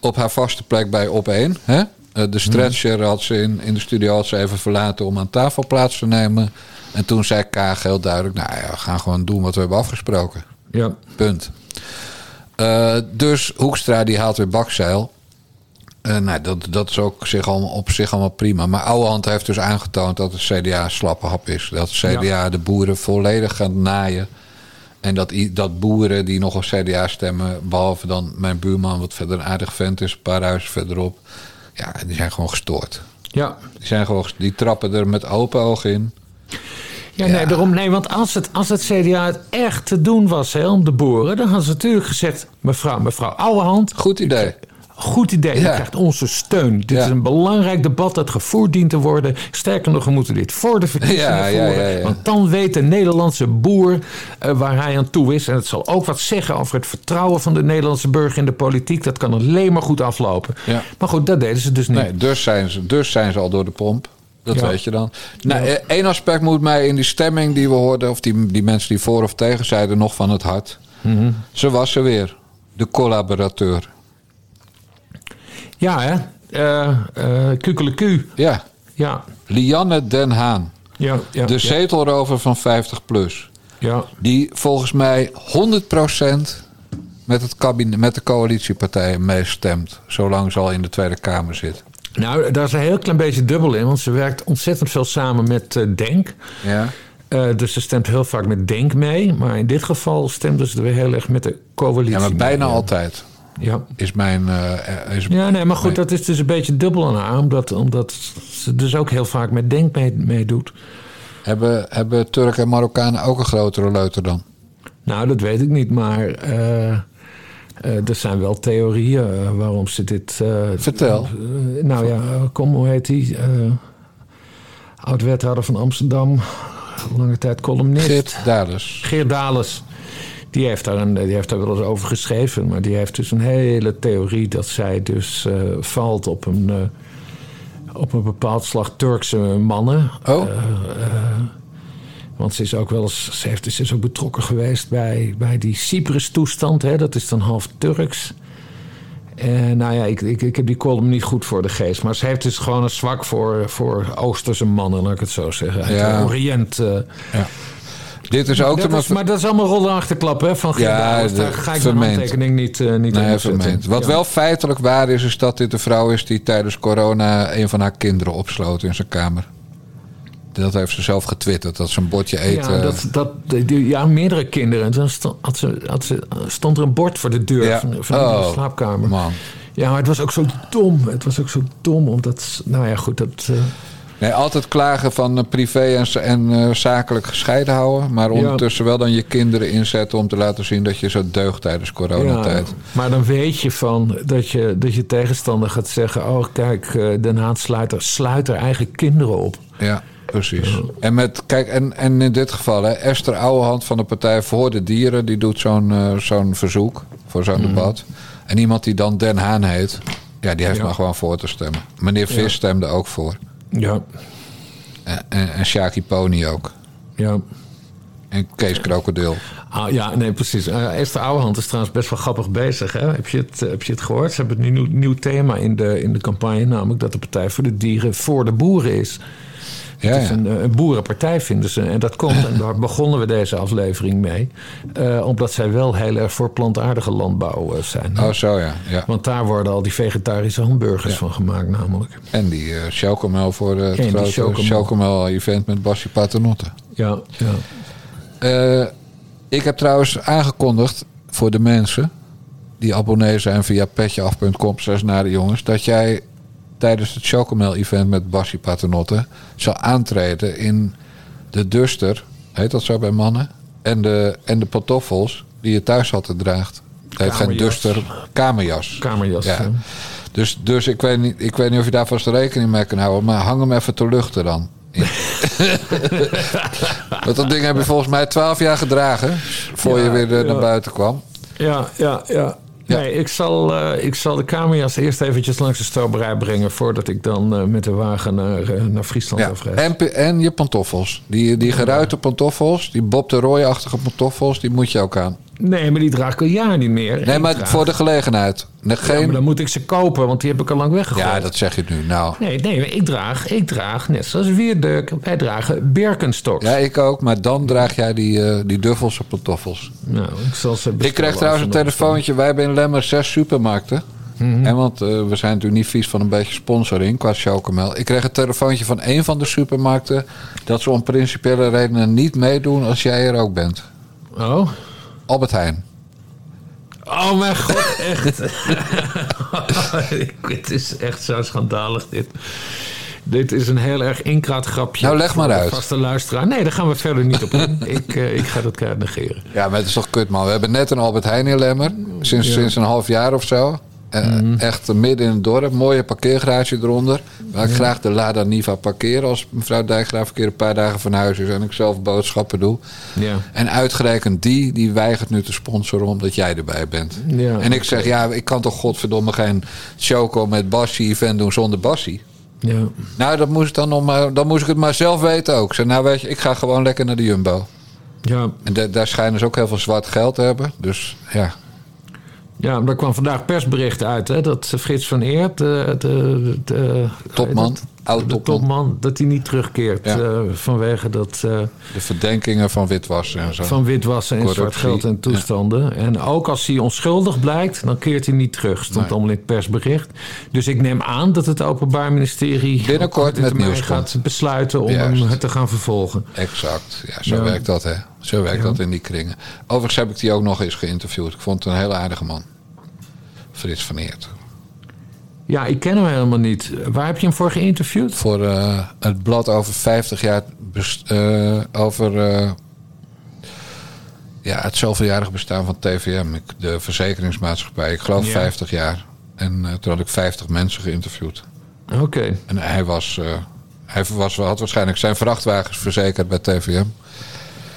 op haar vaste plek bij Op 1. Hè? Uh, de stretcher had ze in, in de studio had ze even verlaten om aan tafel plaats te nemen. En toen zei Kaag heel duidelijk: Nou ja, we gaan gewoon doen wat we hebben afgesproken. ja. Punt. Uh, dus Hoekstra die haalt weer bakzeil. Uh, nou, dat, dat is ook zich allemaal, op zich allemaal prima. Maar Ouwehand heeft dus aangetoond dat het CDA slappe hap is. Dat het CDA Ja. de boeren volledig gaat naaien. En dat, dat boeren die nog op CDA stemmen... behalve dan mijn buurman, wat verder een aardig vent is... een paar huizen verderop... ja, die zijn gewoon gestoord. ja. Die, zijn gewoon, die trappen er met open ogen in. Ja, Ja. nee, daarom, nee, want als het, als het CDA het echt te doen was hè, om de boeren, dan hadden ze natuurlijk gezegd: mevrouw, mevrouw Ouwehand, Goed idee. Goed idee, Ja. je krijgt onze steun. Dit Ja. is een belangrijk debat dat gevoerd dient te worden. Sterker nog, we moeten dit voor de verkiezingen Ja, voeren. ja, ja. Want dan weet de Nederlandse boer eh, waar hij aan toe is. En het zal ook wat zeggen over het vertrouwen van de Nederlandse burger in de politiek. Dat kan alleen maar goed aflopen. Maar goed, dat deden ze dus niet. Nee, dus zijn ze, dus zijn ze al door de pomp. Dat Ja. weet je dan. Nou, eh, één aspect moet mij in die stemming die we hoorden... of die, die mensen die voor of tegen zeiden nog van het hart. Ze was er weer. De collaborateur. Ja, hè? Kukeleku. Ja, Ja, Lianne Den Haan. ja, ja. de zetelrover van 50 plus. Ja, Die volgens mij 100% met, het kabinet, met de coalitiepartijen meestemt. Zolang ze al in de Tweede Kamer zit. Nou, daar is een heel klein beetje dubbel in. Want ze werkt ontzettend veel samen met eh, Denk. Ja. Dus ze stemt heel vaak met Denk mee. Maar in dit geval stemde ze er weer heel erg met de coalitie ja, maar bijna mee. altijd Ja. is mijn... eh, is, ja, nee, maar goed, dat is dus een beetje dubbel aan haar. Omdat, omdat ze dus ook heel vaak met Denk mee- meedoet. hebben, hebben Turken en Marokkanen ook een grotere leuter dan? Nou, dat weet ik niet, maar eh, eh, er zijn wel theorieën eh, waarom ze dit. eh, Vertel. eh, nou ja, eh, kom, hoe heet die? Eh, Oud-wethouder van Amsterdam, lange tijd columnist. Geert Dales. Geert Dales. Die heeft, daar een, die heeft daar wel eens over geschreven. Maar die heeft dus een hele theorie dat zij dus eh, valt op een, eh, op een bepaald slag Turkse mannen. Oh. Eh, want ze is ook wel eens, ze, heeft, ze is ook betrokken geweest bij, bij die Cyprus-toestand. Dat is dan half Turks. En nou ja, ik, ik, ik heb die column niet goed voor de geest. Maar ze heeft dus gewoon een zwak voor, voor Oosterse mannen, laat ik het zo zeggen. Uit Ja. de Oriënt. eh. Dit is ook dat de... is, maar dat is allemaal rollen achterklappen hè, van Ja, de- Daar ga ik mijn handtekening niet, eh niet Nee, vermeend. Wat Ja. wel feitelijk waar is, is dat dit de vrouw is die tijdens corona een van haar kinderen opsloot in zijn kamer. Dat heeft ze zelf getwitterd, dat ze een bordje eten. Ja, dat, dat, ja, meerdere kinderen. En dan sto- had ze, had ze, stond er een bord voor de deur Ja. van, van Oh, de slaapkamer. man. Ja, maar het was ook zo dom. Het was ook zo dom, omdat... Nou ja, goed, dat... eh, Nee, altijd klagen van eh, privé en, en eh, zakelijk gescheiden houden. Maar Ja. ondertussen wel dan je kinderen inzetten om te laten zien dat je zo deugt tijdens coronatijd. Ja, maar dan weet je van dat je, dat je tegenstander gaat zeggen... oh, kijk, eh, Den Haag sluit er, sluit er eigen kinderen op. Ja, precies. En, met, kijk, en, en in dit geval, hè, Esther Ouwehand van de Partij voor de Dieren... die doet zo'n zo'n verzoek voor zo'n debat. En iemand die dan Den Haan heet... ja, die heeft Ja. maar gewoon voor te stemmen. Meneer Vis stemde ook voor. Ja, En, en, en Shaki Pony ook. ja. En Kees Krokodil. Ah, ja, nee, precies. Eh, Esther Ouwehand is trouwens best wel grappig bezig. Hè? Heb, je het, heb je het gehoord? Ze hebben een nieuw, nieuw thema in de, in de campagne... namelijk dat de Partij voor de Dieren voor de boeren is. Ja, het is een, eh, een boerenpartij, vinden ze. En dat komt, en daar begonnen we deze aflevering mee... eh, omdat zij wel heel erg voor plantaardige landbouw eh, zijn. Oh, zo ja. ja. Want daar worden al die vegetarische hamburgers van gemaakt namelijk. En die chocomel voor eh, het grote chocomel. chocomel-event met Basje Paternotte. Ja, ja. Ik heb trouwens aangekondigd voor de mensen die abonnee zijn via petjeaf.com naar de jongens, dat jij tijdens het Chocomel event met Bassie Paternotte zal aantreden in de duster, heet dat zo bij mannen, en de, en de pantoffels die je thuis altijd draagt. Het heet geen duster, kamerjas. Kamerjas. Ja. Dus, dus ik, weet niet, ik weet niet of je daar vast rekening mee kan houden, maar hang hem even te luchten dan. [LAUGHS] Want dat ding heb je volgens mij twaalf jaar gedragen. Voor Ja, je weer eh, ja. naar buiten kwam. Ja, ja, ja. Ja. Nee, ik zal, eh, ik zal de kamerjas eerst eventjes langs de stomerij brengen... voordat ik dan eh, met de wagen naar, eh, naar Friesland Ja. afrijd. En, en je pantoffels. Die, die geruite pantoffels, die Bob de Roy-achtige pantoffels, die moet je ook aan. Nee, maar die draag ik al jaar niet meer. Nee, maar draag- voor de gelegenheid. Nee, Ja, Geen... maar dan moet ik ze kopen, want die heb ik al lang weggegooid. Ja, dat zeg je nu. Nou, Nee, nee, maar ik draag, ik draag, net zoals Wierduk, wij dragen Birkenstocks. ja, ik ook. Maar dan draag jij die, eh, die duffelse pantoffels. Nou, ik zal ze Ik kreeg trouwens een telefoontje. Wij hebben in Lemmer zes supermarkten. Mhm. En want eh, we zijn natuurlijk niet vies van een beetje sponsoring qua chocomel. Ik kreeg een telefoontje van een van de supermarkten... dat ze om principiële redenen niet meedoen als jij er ook bent. Oh? Albert Heijn. Oh mijn god, echt. [LAUGHS] het is echt zo schandalig dit. Dit is een heel erg inkraatgrapje. Nou, leg maar uit. Vaste luisteraar. Nee, daar gaan we verder niet op in. [LAUGHS] ik, eh, ik ga dat keihard negeren. Ja, maar het is toch kut, man. We hebben net een Albert Heijn in Lemmer. Sinds, sinds een half jaar of zo. Eh, Mhm. Echt midden in het dorp. Mooie parkeergarage eronder. Waar ik graag de Lada Niva parkeer. Als mevrouw Dijkgraaf een keer een paar dagen van huis is. En ik zelf boodschappen doe. Ja. En uitgerekend die, die weigert nu te sponsoren omdat jij erbij bent. Ja, en ik zeg, ja, ik kan toch godverdomme geen choco met Bassie event doen zonder Bassie. Ja. Nou, dat moest dan, maar, dan moest ik het maar zelf weten ook. Ik zei, nou weet je, ik ga gewoon lekker naar de Jumbo. Ja. En da- daar schijnen ze ook heel veel zwart geld te hebben. Dus ja, Ja, maar er kwam vandaag persbericht uit hè, dat Frits van Eert, de, de, de Topman, dat- oud de topman. dat hij niet terugkeert Ja. eh, vanwege dat eh, De verdenkingen van witwassen en zo. van witwassen en zwart geld en toestanden. En ook als hij onschuldig blijkt, dan keert hij niet terug. Stond Nee. allemaal in het persbericht. Dus ik neem aan dat het Openbaar Ministerie Binnenkort met nieuws gaat komt. besluiten om Juist. hem te gaan vervolgen. Exact. Ja, zo Ja. werkt dat, hè. Zo werkt dat in die kringen. Overigens heb ik die ook nog eens geïnterviewd. Ik vond het een hele aardige man. Frits van Eert. Ja, ik ken hem helemaal niet. Waar heb je hem voor geïnterviewd? Voor eh, het blad over 50 jaar... eh, over eh, ja, het zoveeljarig bestaan van TVM. De verzekeringsmaatschappij. Ik geloof Ja. 50 jaar. En toen had ik 50 mensen geïnterviewd. Oké. En hij was... hij was, had waarschijnlijk zijn vrachtwagens verzekerd bij TVM.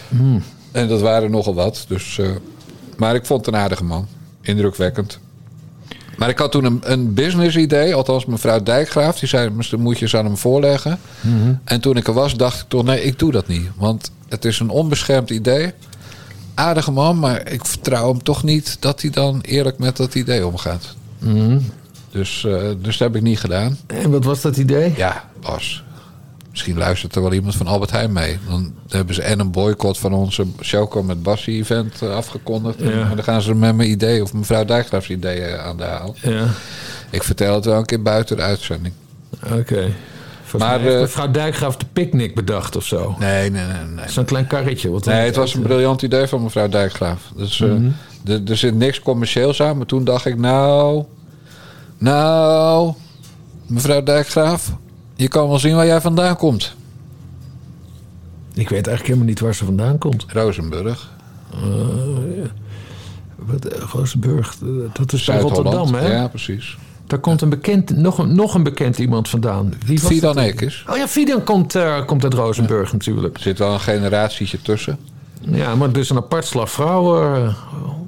Hmm. En dat waren nogal wat. Dus, maar ik vond het een aardige man. Indrukwekkend. Maar ik had toen een, een business idee. Althans, mevrouw Dijkgraaf. Die zei, "Misschien moet je eens aan hem voorleggen. Mhm. En toen ik er was, dacht ik toch... Nee, ik doe dat niet. Want het is een onbeschermd idee. Aardige man, maar ik vertrouw hem toch niet... dat hij dan eerlijk met dat idee omgaat. Mhm. Dus, eh, dus dat heb ik niet gedaan. En wat was dat idee? Ja, Bas. Misschien luistert er wel iemand van Albert Heijn mee. Dan hebben ze en een boycott van onze Choco met Bassie event eh, afgekondigd. Ja. En dan gaan ze met mijn idee of mevrouw Dijkgraaf's ideeën aan de haal. Ja, Ik vertel het wel een keer buiten de uitzending. oké. Maar, eh, mevrouw Dijkgraaf de picknick bedacht of zo. Nee, nee, nee. nee. Zo'n klein karretje. Wat Nee, het was een briljant idee van mevrouw Dijkgraaf. Dus, eh, Mhm. er zit niks commercieels aan. Maar toen dacht ik, nou... Nou... Mevrouw Dijkgraaf... Je kan wel zien waar jij vandaan komt. Ik weet eigenlijk helemaal niet waar ze vandaan komt. Rozenburg. Eh, ja. Wat, eh, Rozenburg, eh, dat is bij. Rotterdam, hè? Ja, precies. Daar komt een bekend, nog, een, nog een bekend iemand vandaan. Wie was Fidan? Ekes. Oh ja, Fidan komt, komt uit Rozenburg natuurlijk. Er zit wel een generatietje tussen. Ja, maar dus een apart slag vrouwen.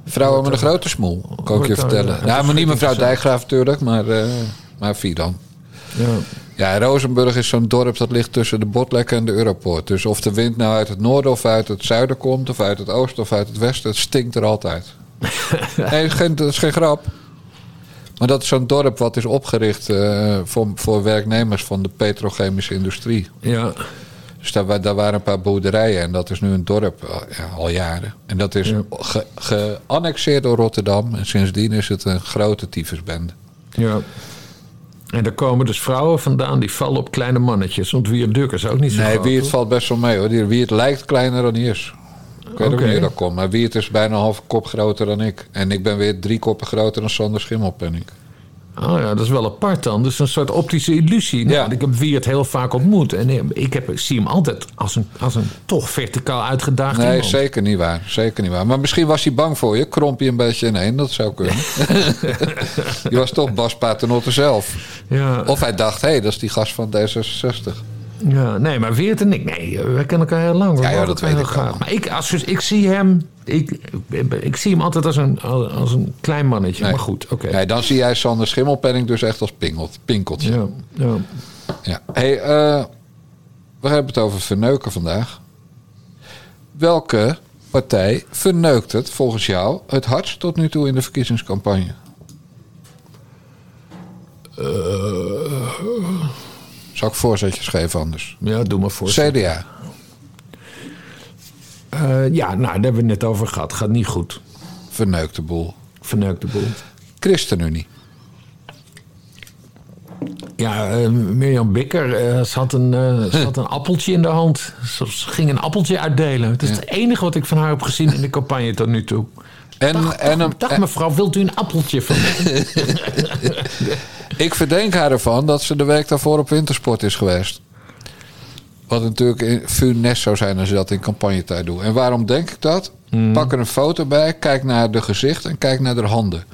Vrouwen met een grote smoel, kan ik je vertellen. nou, maar niet mevrouw. Dijkgraaf natuurlijk, maar, eh maar Fidan. ja. Ja, Rozenburg is zo'n dorp dat ligt tussen de Botlek en de Europoort. Dus of de wind nou uit het noorden of uit het zuiden komt... of uit het oosten of uit het westen, het stinkt er altijd. [LAUGHS] nee, dat is geen, dat is geen grap. Maar dat is zo'n dorp wat is opgericht eh, voor, voor werknemers van de petrochemische industrie. ja. Dus daar, daar waren een paar boerderijen en dat is nu een dorp eh, ja, al jaren. En dat is Ja. ge- geannexeerd door Rotterdam. En sindsdien is het een grote tyfusbende. Ja. En daar komen dus vrouwen vandaan die vallen op kleine mannetjes. Want wie Duk is ook niet zo Nee, groot, wie het hoor. valt best wel mee hoor. Die- Wie het lijkt kleiner dan hij is. Ik weet ook Oké. niet hoe dat komt. Maar wie het is bijna een halve kop groter dan ik. En ik ben weer drie koppen groter dan Sander Schimmelpenning. Oh ja, dat is wel apart dan. Dus een soort optische illusie. Nou, Ja. Ik heb Wiert heel vaak ontmoet. En ik, heb, ik zie hem altijd als een, als een toch verticaal uitgedaagd Nee, iemand. zeker niet waar. Zeker niet waar. Maar misschien was hij bang voor je. Kromp je een beetje ineen. Dat zou kunnen. [LAUGHS] je was toch Bas Paternotte zelf. Ja, Of hij dacht, hé, hey, dat is die gast van D66. Ja, nee, maar Wiert en ik, nee, wij kennen elkaar heel lang. Ja, ja, dat weet ik graag. Maar ik, als, dus ik zie hem, ik, ik zie hem altijd als een, als een klein mannetje. Nee. Maar goed, oké. Nee, dan zie jij Sander Schimmelpenning dus echt als pingelt, pinkeltje. Ja, ja. Ja. Hey, eh, we hebben het over verneuken vandaag. Welke partij verneukt het volgens jou het hardst tot nu toe in de verkiezingscampagne? Zal ik voorzetjes geven anders? ja, doe maar voor. CDA. Eh, ja, nou, daar hebben we het net over gehad. Gaat niet goed. Verneukt de boel. Verneukt de boel. ChristenUnie. Ja, eh, Mirjam Bikker, eh, ze, had een, ze had een appeltje in de hand. Ze, ging een appeltje uitdelen. Het is het enige wat ik van haar heb gezien in de [LAUGHS] campagne tot nu toe. En, Dag, en dag, dag, mevrouw, wilt u een appeltje van mij? [LAUGHS] ik verdenk haar ervan dat ze de week daarvoor op wintersport is geweest. Wat natuurlijk funest zou zijn als je dat in campagnetijd doet. En waarom denk ik dat? Pak er een foto bij, kijk naar de gezicht en kijk naar de handen.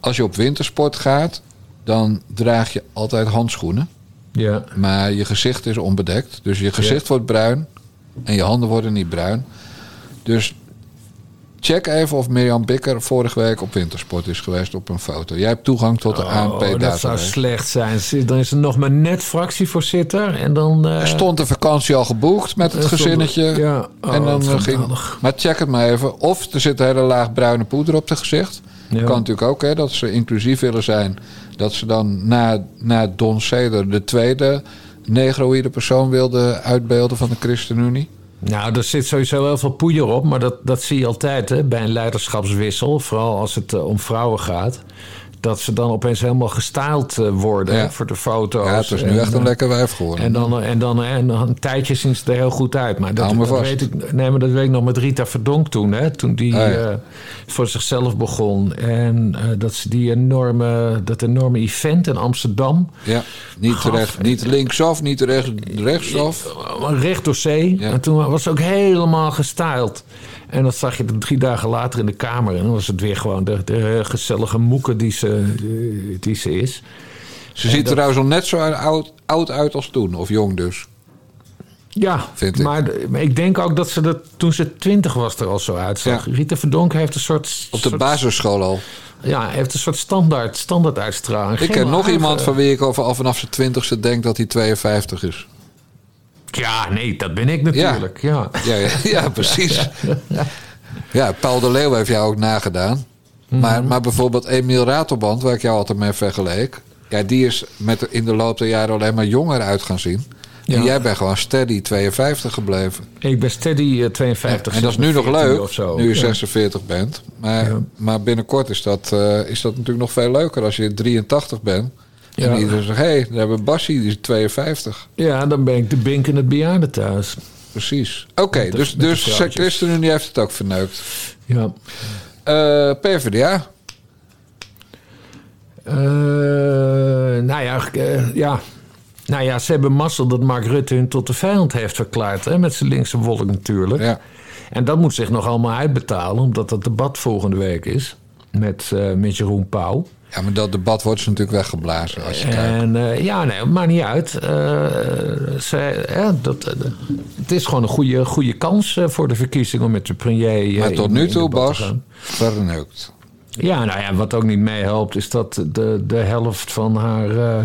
Als je op wintersport gaat, dan draag je altijd handschoenen. Ja, Maar je gezicht is onbedekt. Dus je gezicht wordt bruin en je handen worden niet bruin. Dus check even of Mirjam Bikker vorige week op wintersport is geweest op een foto. Jij hebt toegang tot de oh, dat zou slecht zijn. Dan is er nog maar net fractievoorzitter en dan... eh, Er stond de vakantie al geboekt met het er gezinnetje. Ja, oh, en dan eh, ging. Maar check het maar even. Of er zit een hele laag bruine poeder op het gezicht. Ja. Kan natuurlijk ook, hè, dat ze inclusief willen zijn. Dat ze dan na, na Don Ceder de tweede negroïde persoon wilden uitbeelden van de ChristenUnie. Nou, er zit sowieso heel veel poeier op, maar dat, dat zie je altijd hè, bij een leiderschapswissel. Vooral als het eh, om vrouwen gaat. Dat ze dan opeens helemaal gestyled eh, worden Ja. voor de foto's. Ja, het is nu En, echt een eh, lekker wijf geworden. En dan, en, dan, en dan een tijdje zien ze er heel goed uit. Maar dat, me weet ik, nee, maar dat weet ik nog met Rita Verdonk toen. Hè, toen die Ah, ja. eh, voor zichzelf begon. En dat ze die enorme, dat enorme event in Amsterdam. Ja, niet, Gaf- recht, niet linksaf, niet rechts, rechtsaf. Recht door zee. Ja. En toen was ze ook helemaal gestyled. En dat zag je dan drie dagen later in de kamer. En dan was het weer gewoon de, de gezellige moeke die ze, die ze is. Ze ziet er trouwens al net zo oud, oud uit als toen, of jong dus. Ja, Vind ik. maar, maar ik denk ook dat ze dat toen ze twintig was er al zo uitzag. Ja. Rita Verdonk heeft een soort... Op de soort- basisschool al. Ja, heeft een soort standaard, standaard uitstraling. Ik ken nog iemand van wie ik al vanaf zijn twintigste denk dat hij 52 is. Ja, nee, dat ben ik natuurlijk. Ja. Ja, ja, ja [LAUGHS] precies. Ja, Paul de Leeuw heeft jou ook nagedaan. Mhm. Maar, maar bijvoorbeeld Emiel Ratelband, waar ik jou altijd mee vergeleek... Ja, die is met, in de loop der jaren alleen maar jonger uit gaan zien. En jij bent gewoon steady 52 gebleven. Ik ben steady eh, 52. en dat is nu nog 14 leuk, nu je Ja. 46 bent. Maar, maar binnenkort is dat, eh, is dat natuurlijk nog veel leuker als je 83 bent. En Ja. iedereen zegt, hé, hey, daar hebben we Bassie, die is 52. Ja, dan ben ik de bink in het bejaardentehuis. Precies. Oké, dus, de dus. ChristenUnie heeft het ook verneukt. Ja. Eh, PvdA. Eh, nou ja, eh, ja. Nou ja, ze hebben mazzel dat Mark Rutte hun tot de vijand heeft verklaard. Hè, met zijn linkse wolk natuurlijk. Ja. En dat moet zich nog allemaal uitbetalen, omdat dat debat volgende week is. Met, eh, met Jeroen Pauw. Ja, maar dat debat wordt ze natuurlijk weggeblazen als je kijkt. En eh, ja, nee, maakt niet uit. Eh, ja, dat, eh, het is gewoon een goede, goede kans eh, voor de verkiezing om met de premier. eh, Maar tot in- nu toe, Bas, verneukt. Ja, nou ja, wat ook niet meehelpt is dat de, de helft van haar, eh,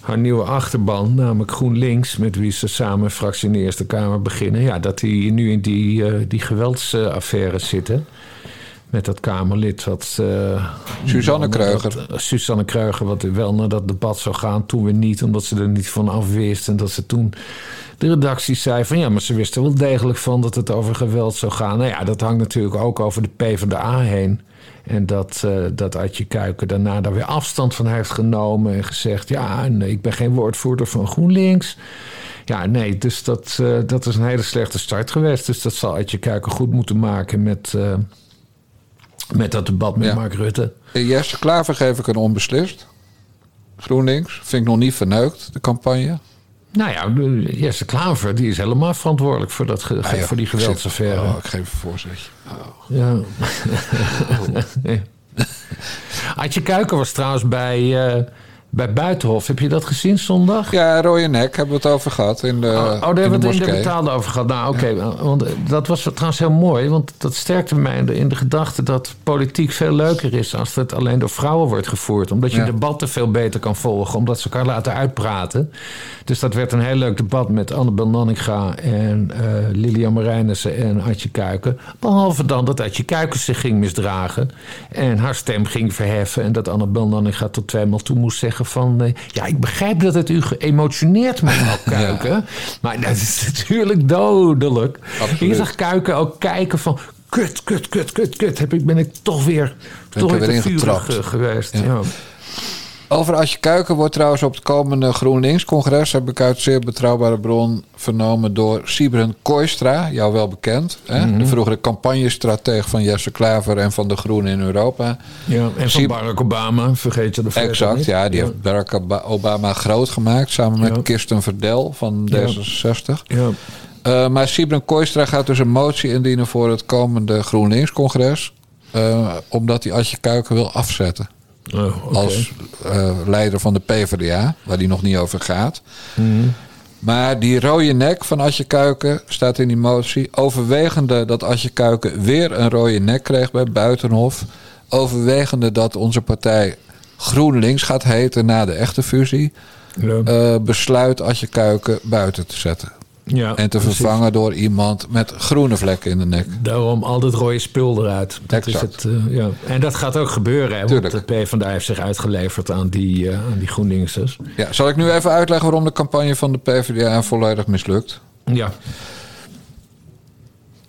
haar nieuwe achterban, namelijk GroenLinks, met wie ze samen fractie in de Eerste Kamer beginnen, ja, dat die nu in die, eh die geweldsaffaire zitten. Met dat Kamerlid wat. eh, Suzanne Kreuger. dat- Suzanne Kreuger, wat wel naar dat debat zou gaan. Toen weer niet, omdat ze er niet van af wist. En dat ze toen de redactie zei van ja, maar ze wisten wel degelijk van dat het over geweld zou gaan. Nou ja, dat hangt natuurlijk ook over de PvdA heen. En dat, eh dat Adje Kuiken daarna daar weer afstand van heeft genomen en gezegd: ja, nee, ik ben geen woordvoerder van GroenLinks. Ja, nee, dus dat, eh, dat is een hele slechte start geweest. Dus dat zal Adje Kuiken goed moeten maken met, eh, met dat debat met Ja. Mark Rutte. Eh, Jesse Klaver geef ik een onbeslist. GroenLinks. Vind ik nog niet verneukt, de campagne. Nou ja, Jesse Klaver die is helemaal verantwoordelijk voor, dat ge- Ah, voor die geweldsaffaire. Oh, ik geef een voorzetje. Ja. [LAUGHS] Ja. Adje Kuiken was trouwens bij, eh, bij Buitenhof. Heb je dat gezien zondag? Ja, rode nek hebben we het over gehad in de, Oh, daar in hebben we het in de betaalde over gehad. Nou, oké. Want eh, dat was trouwens heel mooi. Want dat sterkte mij in de, in de gedachte dat politiek veel leuker is als het alleen door vrouwen wordt gevoerd. Omdat je Ja. debatten veel beter kan volgen. Omdat ze elkaar laten uitpraten. Dus dat werd een heel leuk debat met Annabel Nanninga en eh, Lilian Marijnissen en Adje Kuiken. Behalve dan dat Adje Kuiken zich ging misdragen. En haar stem ging verheffen. En dat Annabel Nanninga tot tweemaal toe moest zeggen van... eh, ja, ik begrijp dat het u geëmotioneerd mevrouw [LAUGHS] Kuiken. Maar dat is natuurlijk dodelijk. Absoluut. Je zag Kuiken ook kijken van... Kut, kut, kut, kut, kut. Heb ik, ben ik toch weer, toch er weer eh, geweest. Ja. Ja. Over Asje Kuiken wordt trouwens op het komende GroenLinks-congres... heb ik uit zeer betrouwbare bron vernomen door Sibren Kooistra. Jou wel bekend. Hè? Mhm. De vroegere campagnestratege van Jesse Klaver en van de Groenen in Europa. Ja, en van Barack Obama, vergeet je de Exact, niet. ja. Die heeft Barack Ob- Obama groot gemaakt... samen met Ja. Kirsten Verdel van Ja. D66. Ja. Eh, maar Sibren Kooistra gaat dus een motie indienen... voor het komende GroenLinks-congres... eh, omdat hij Asje Kuiken wil afzetten. Oh, als eh, leider van de PvdA, waar die nog niet over gaat. Mhm. Maar die rode nek van Asje Kuiken staat in die motie. Overwegende dat Asje Kuiken weer een rode nek kreeg bij Buitenhof. Overwegende dat onze partij GroenLinks gaat heten na de echte fusie. Ja. eh, besluit Asje Kuiken buiten te zetten. Ja, en te precies. vervangen door iemand met groene vlekken in de nek. Daarom al dat rode spul eruit. Dat is Exact. het, eh, ja. En dat gaat ook gebeuren. Hè, want de PvdA heeft zich uitgeleverd aan die, eh aan die GroenLinksers. Ja, zal ik nu even uitleggen waarom de campagne van de PvdA volledig mislukt? Ja.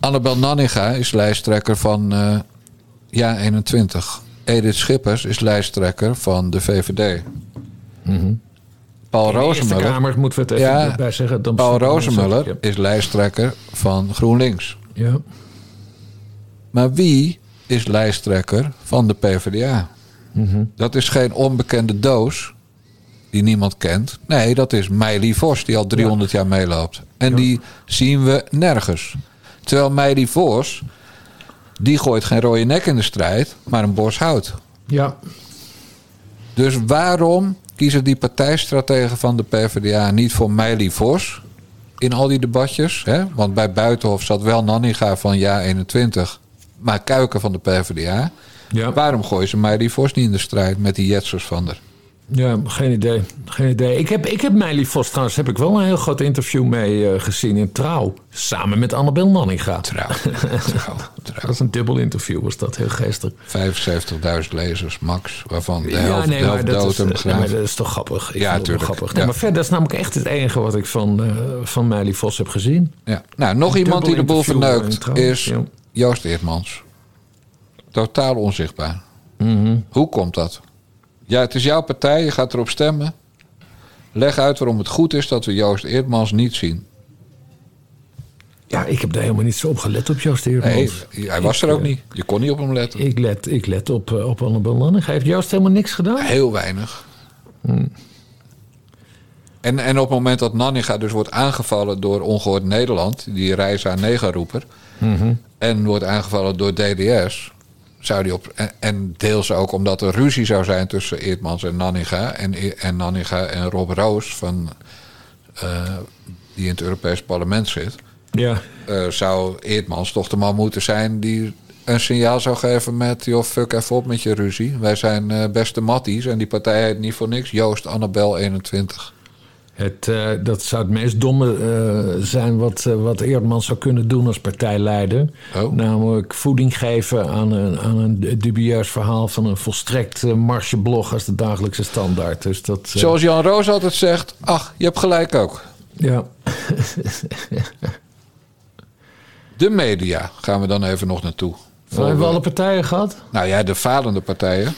Annabel Nanninga is lijsttrekker van eh Ja 21. Edith Schippers is lijsttrekker van de VVD. In Eerste Rozemuller. Kamer moeten we het even bij zeggen. Dan Paul Rozemuller is lijsttrekker van GroenLinks. Ja. Maar wie is lijsttrekker van de PvdA? Mhm. Dat is geen onbekende doos die niemand kent. Nee, dat is Meili Vos die al 300 jaar meeloopt. En die zien we nergens. Terwijl Meili Vos, die gooit geen rode nek in de strijd, maar een bos hout. Ja. Dus waarom kiezen die partijstrategen van de PvdA niet voor Meili Vos in al die debatjes? Hè? Want bij Buitenhof zat wel Nanninga van Ja 21, maar Kuiken van de PvdA. Ja. Waarom gooien ze Meili Vos niet in de strijd met die jetsers van er? Ja, geen idee. Geen idee. Ik heb, ik heb Meili Vos trouwens heb ik wel een heel groot interview mee eh, gezien in Trouw. Samen met Annabel Nanninga. Trouw. [LAUGHS] Dat was een dubbel interview, was dat heel geestig. 75.000 lezers, max. Waarvan de Ja, helft, nee, de maar helft dat, dood is, eh, nee, maar dat is toch grappig. Ik Ja, vind het wel tuurlijk. grappig. Ja. Maar verder, dat is namelijk echt het enige wat ik van, eh van Meili Vos heb gezien. Ja. Nou, nog Een iemand die de boel verneukt Trouw. is Ja. Joost Eertmans. Totaal onzichtbaar. Mhm. Hoe komt dat? Ja, het is jouw partij, je gaat erop stemmen. Leg uit waarom het goed is dat we Joost Eertmans niet zien. Ja, ik heb daar helemaal niet zo op gelet op Joost Eertmans. Nee, hij was Ik, er ook niet. Je kon niet op hem letten. Ik let, ik let op, eh, op Annabel Nanninga. Heeft Joost helemaal niks gedaan? Heel weinig. Hmm. En, en op het moment dat Nanninga dus wordt aangevallen door Ongehoord Nederland, die Reisa Negerroeper, Mhm. en wordt aangevallen door DDS, zou die op. En, en deels ook omdat er ruzie zou zijn tussen Eertmans en Nanninga. En, en Nanninga en Rob Roos, van, eh, die in het Europees Parlement zit. Ja. eh, zou Eertmans toch de man moeten zijn die een signaal zou geven met... joh, fuck even op met je ruzie. Wij zijn eh, beste matties en die partij heet niet voor niks. Joost Annabel 21. Het, eh, dat zou het meest domme eh, zijn wat, eh, wat Eerdmans zou kunnen doen als partijleider. Oh. Namelijk voeding geven aan een, aan een dubieus verhaal van een volstrekt uh, margeblog als de dagelijkse standaard. Dus dat, Zoals Jan Roos altijd zegt, ach, je hebt gelijk ook. Ja. De media gaan we dan even nog naartoe. We hebben we alle partijen gehad? Nou ja, de falende partijen.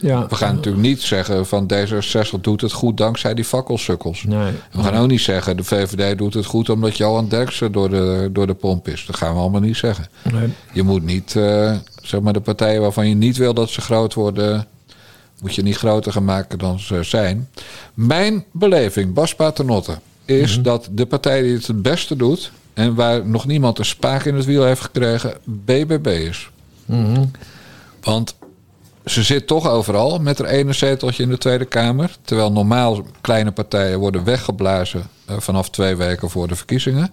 Ja. We gaan natuurlijk niet zeggen van D66 doet het goed dankzij die fakkelsukkels. Nee. We gaan ook niet zeggen de VVD doet het goed omdat Johan Derksen door de, door de pomp is. Dat gaan we allemaal niet zeggen. Nee. Je moet niet, eh, zeg maar, de partijen waarvan je niet wil dat ze groot worden, moet je niet groter gaan maken dan ze zijn. Mijn beleving, Bas Paternotte, is dat de partij die het het beste doet en waar nog niemand een spaak in het wiel heeft gekregen, BBB is. Mhm. Want ze zit toch overal met haar ene zeteltje in de Tweede Kamer. Terwijl normaal kleine partijen worden weggeblazen eh, vanaf twee weken voor de verkiezingen.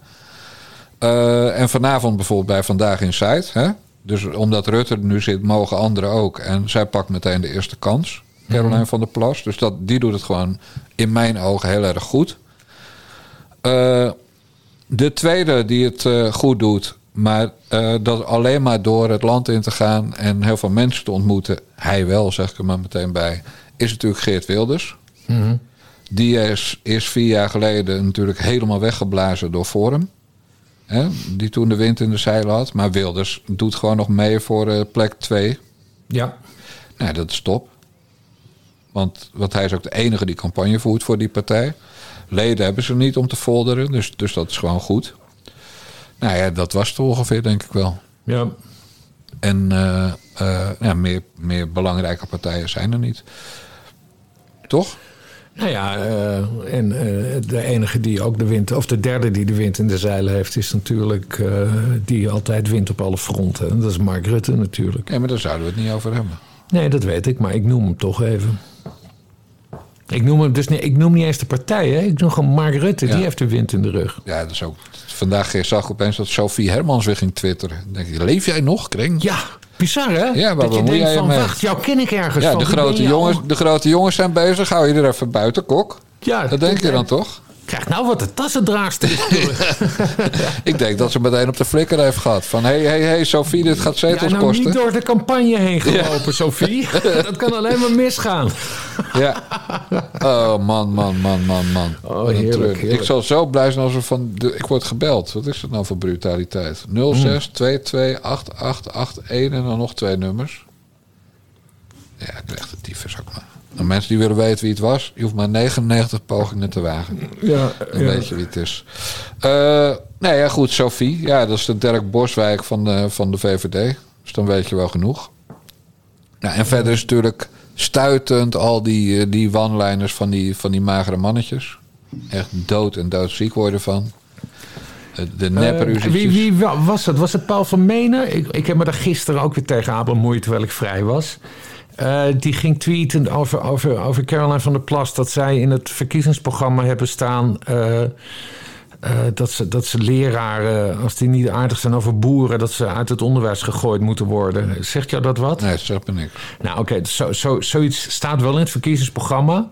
Eh, en vanavond bijvoorbeeld bij Vandaag in Zuid. Dus omdat Rutte er nu zit, mogen anderen ook. En zij pakt meteen de eerste kans. Caroline van der Plas. Dus dat, die doet het gewoon in mijn ogen heel erg goed. Eh, de tweede die het goed doet, maar eh, dat alleen maar door het land in te gaan en heel veel mensen te ontmoeten, hij wel, zeg ik er maar meteen bij, is natuurlijk Geert Wilders. Mhm. Die is, is vier jaar geleden natuurlijk helemaal weggeblazen door Forum. Hè, die toen de wind in de zeilen had. Maar Wilders doet gewoon nog mee voor eh, plek 2. Ja. Nou, dat is top. Want, want hij is ook de enige die campagne voert voor die partij. Leden hebben ze niet om te folderen, dus, dus dat is gewoon goed. Nou ja, dat was het ongeveer, denk ik wel. Ja. En eh, eh, ja, meer, meer belangrijke partijen zijn er niet. Toch? Nou ja, eh, en de enige die ook de wind, of de derde die de wind in de zeilen heeft, is natuurlijk die altijd wint op alle fronten. En dat is Mark Rutte natuurlijk. Nee, maar daar zouden we het niet over hebben. Nee, dat weet ik, maar ik noem hem toch even. Ik noem hem dus niet, ik noem niet eens de partij, hè? ik noem gewoon Mark Rutte, Ja. die heeft de wind in de rug. Ja, dat is ook. Vandaag zag ik opeens dat Sophie Hermans weer ging twitteren. Dan denk ik, leef jij nog, Kring? Ja, bizar hè? Ja, dat je denkt van, mee? wacht, jou ken ik ergens Ja, van. de grote, jongens, al? de grote jongens zijn bezig. Hou je er even buiten, kok. Ja, dat denk je dan toch? Krijg nou wat de tassendraagster. [LAUGHS] Ik denk dat ze meteen op de flikker heeft gehad. Van, hé, hé, hé, Sophie, dit gaat Ja, zetels nou kosten. niet door de campagne heen gelopen, Sophie. [LAUGHS] Dat kan alleen maar misgaan. Ja. Oh, man, man, man, man, man. Oh, heerlijk. Ik zal zo blij zijn als er van... De, ik word gebeld. Wat is dat nou voor brutaliteit? Hmm. 06 22 8881 en dan nog twee nummers. Ja, ik krijg de tyfus ook maar. En mensen die willen weten wie het was... je hoeft maar 99 pogingen te wagen. Ja, Dan ja. weet je wie het is. Eh nou ja, goed, Sophie. Ja, dat is de Dirk Boswijk van de, van de VVD. Dus dan weet je wel genoeg. Nou, en verder is natuurlijk stuitend al die, eh, die one-liners van die, van die magere mannetjes. Echt dood en doodziek worden van. Eh, De nepperuzietjes. wie, wie wa- was het? Was het Paul van Menen? Ik, ik heb me daar gisteren ook weer tegen bemoeid terwijl ik vrij was. Eh, die ging tweeten over, over, over Caroline van der Plas... dat zij in het verkiezingsprogramma hebben staan... eh, eh, dat, ze, dat ze leraren, als die niet aardig zijn over boeren... dat ze uit het onderwijs gegooid moeten worden. Zegt jou dat wat? Nee, dat zegt me niks. Nou, oké, zo, zo, zoiets staat wel in het verkiezingsprogramma.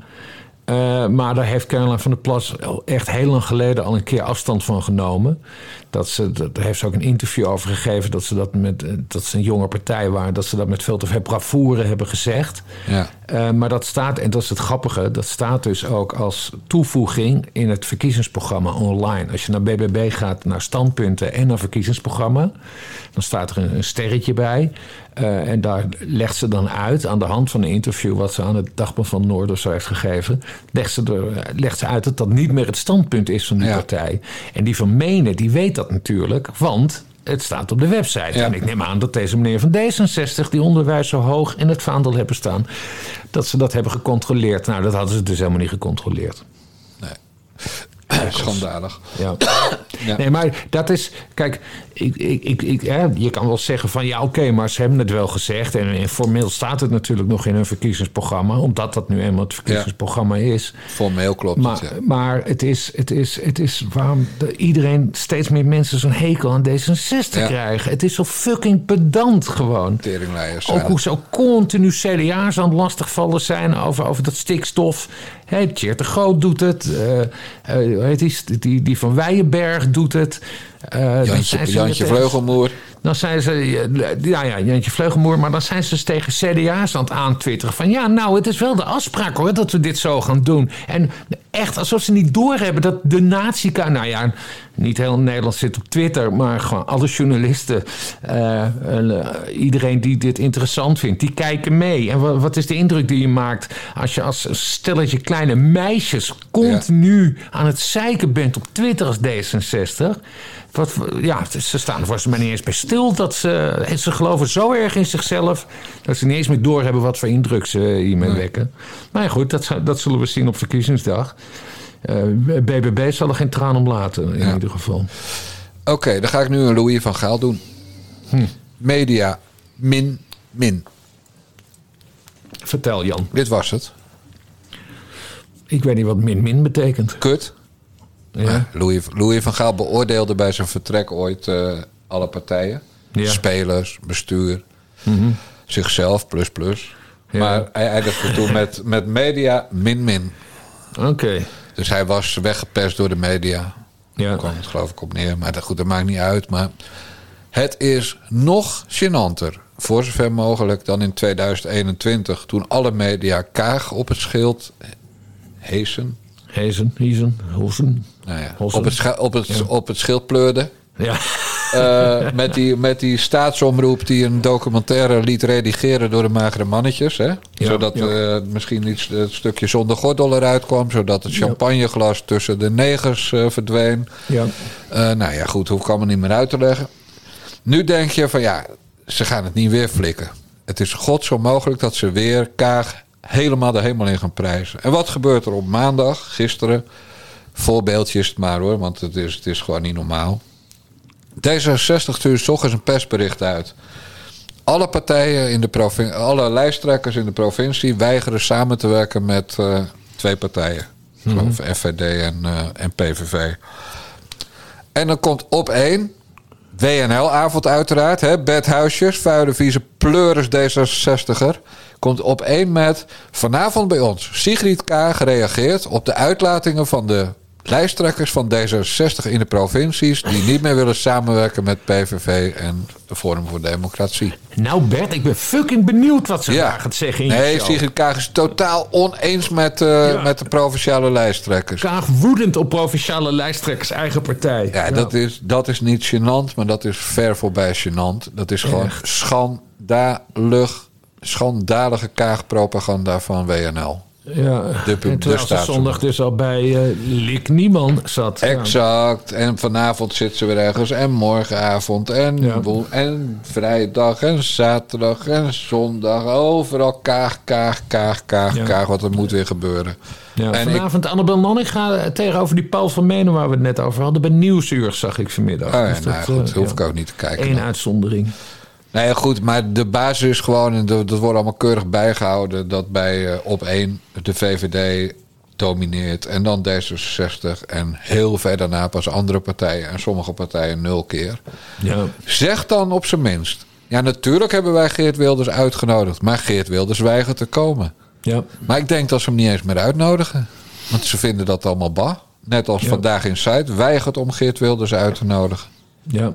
Eh, maar daar heeft Caroline van der Plas echt heel lang geleden al een keer afstand van genomen. Dat ze, dat, daar heeft ze ook een interview over gegeven dat ze dat met eh, dat ze een jonge partij waren, dat ze dat met veel te veel bravoure hebben gezegd. Ja. Eh, maar dat staat, en dat is het grappige, dat staat dus ook als toevoeging in het verkiezingsprogramma online. Als je naar BBB gaat, naar standpunten en naar verkiezingsprogramma, dan staat er een, een sterretje bij. Eh, en daar legt ze dan uit, aan de hand van een interview wat ze aan het Dagblad van Noord of zo heeft gegeven, legt ze, er, legt ze uit dat dat niet meer het standpunt is van die Ja. partij. En die van Menen, die weet dat natuurlijk, want het staat op de website. Ja. En ik neem aan dat deze meneer van D66, die onderwijs zo hoog in het vaandel hebben staan, dat ze dat hebben gecontroleerd. Nou, dat hadden ze dus helemaal niet gecontroleerd. [CLEARS THROAT] Schandalig. Ja. Ja. Nee, maar dat is. Kijk, ik, ik, ik, je kan wel zeggen van ja, oké, maar ze hebben het wel gezegd. En, en formeel staat het natuurlijk nog in hun verkiezingsprogramma, omdat dat nu eenmaal het verkiezingsprogramma is. Formeel klopt Maar, het, ja. maar het is, het is, het is waarom de- iedereen steeds meer mensen zo'n hekel aan D66 Ja. krijgen. Het is zo fucking pedant gewoon. Ook hoe ze ook continu CDA's aan het lastigvallen zijn over, over dat stikstof. Hey, Tjeerd de Groot doet het. heet die, die, die van Weijenberg doet het. Eh, Jantje, Vleugelmoer. Dan zijn ze, ja, ja, Jantje Vleugelmoer, maar dan zijn ze dus tegen CDA's aan het aantwitteren. Van ja, nou, het is wel de afspraak hoor, dat we dit zo gaan doen. En echt alsof ze niet doorhebben dat de nazi Nou ja, niet heel Nederland zit op Twitter, maar gewoon alle journalisten. eh, eh, iedereen die dit interessant vindt, die kijken mee. En wa- wat is de indruk die je maakt als je als stelletje kleine meisjes continu aan het zeiken bent op Twitter als D66? Wat, ja, ze staan er volgens mij niet eens bij stil. Dat ze, ze geloven zo erg in zichzelf... dat ze niet eens meer doorhebben wat voor indruk ze hiermee wekken. Maar ja, goed, dat, dat zullen we zien op verkiezingsdag. Eh, BBB zal er geen traan om laten, in Ja. ieder geval. Oké, dan ga ik nu een Louis van Gaal doen. Hm. Media, min, min. Vertel, Jan. Dit was het. Ik weet niet wat min-min betekent. Kut. Ja. Louis, Louis van Gaal beoordeelde bij zijn vertrek ooit eh, alle partijen. Ja. Spelers, bestuur, Mhm. zichzelf, plus plus. Ja. Maar hij eindigde toen met, met media, min, Oké. Dus hij was weggepest door de media. Ja. Daar kwam het geloof ik op neer. Maar dat, goed, dat maakt niet uit. Maar het is nog gênanter, voor zover mogelijk, dan in 2021. Toen alle media Kaag op het schild heesen. Hezen, Hiezen, Hoesen. Nou ja, op, het, op, het, Ja. op het schild pleurden. Ja. Eh, met, die, met die staatsomroep die een documentaire liet redigeren door de magere mannetjes. Hè? zodat ja. eh, misschien iets, het stukje zonder gordel eruit kwam. Zodat het champagneglas tussen de negers eh, verdween. Ja. Nou ja, goed, hoef ik allemaal niet meer uit te leggen. Nu denk je van ja, ze gaan het niet weer flikken. Het is god zo mogelijk dat ze weer Kaag helemaal de hemel in gaan prijzen. En wat gebeurt er op maandag, gisteren? Voorbeeldje is het maar hoor, want het is, het is gewoon niet normaal. D66 stuurt 's ochtends een persbericht uit. Alle partijen in de provincie, alle lijsttrekkers in de provincie weigeren samen te werken met eh, twee partijen. Geloof FVD en, eh, en PVV. En dan komt op één, WNL-avond uiteraard, hè, bedhuisjes, vuile, vieze pleuris D66er. Komt op één met vanavond bij ons. Sigrid Kaag reageert op de uitlatingen van de lijsttrekkers van D66 in de provincies die niet meer willen samenwerken met PVV en de Forum voor Democratie. Nou Bert, ik ben fucking benieuwd wat ze Ja. daar gaat zeggen in Nee. Sigrid Kaag is totaal oneens met, eh, met de provinciale lijsttrekkers. Kaag woedend op provinciale lijsttrekkers eigen partij. Ja, Dat, is, dat is niet gênant, maar dat is ver voorbij gênant. Dat is gewoon schandalig, schandalige Kaag-propaganda van WNL. Ja, De- en terwijl ze staats- zondag dus al bij eh Lik Nieman zat. Ja. Exact. En vanavond zit ze weer ergens. En morgenavond. En, Ja. en vrijdag. En zaterdag. En zondag. Overal kaag, kaag, kaag, kaag, Ja. kaag. Wat er moet weer gebeuren. Ja, en ik, vanavond Annabel Nanninga eh, tegenover die Paul van Menen waar we het net over hadden. Bij Nieuwsuur zag ik vanmiddag. ja, Dus nou, goed, eh, hoef ik ook niet te kijken. Eén uitzondering. Nee, goed, maar de basis is gewoon, en dat wordt allemaal keurig bijgehouden, dat bij eh, op één de VVD domineert en dan D66 en heel ver daarna pas andere partijen en sommige partijen nul keer. Ja. Zeg dan op zijn minst. Ja, natuurlijk hebben wij Geert Wilders uitgenodigd, maar Geert Wilders weigert te komen. Ja. Maar ik denk dat ze hem niet eens meer uitnodigen, want ze vinden dat allemaal bah. Net als Ja. vandaag in Zuid weigert om Geert Wilders uit te nodigen. Ja.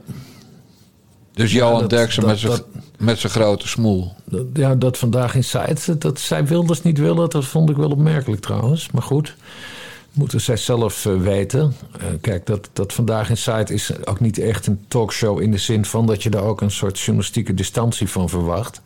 Dus Ja, Johan Derksen met zijn- dat- met zijn grote smoel. Dat- Ja, dat vandaag in site, dat zij Wilders niet willen, dat vond ik wel opmerkelijk trouwens. Maar goed, moeten zij zelf eh, weten. Eh, kijk, dat, dat vandaag in site is ook niet echt een talkshow in de zin van dat je daar ook een soort journalistieke distantie van verwacht.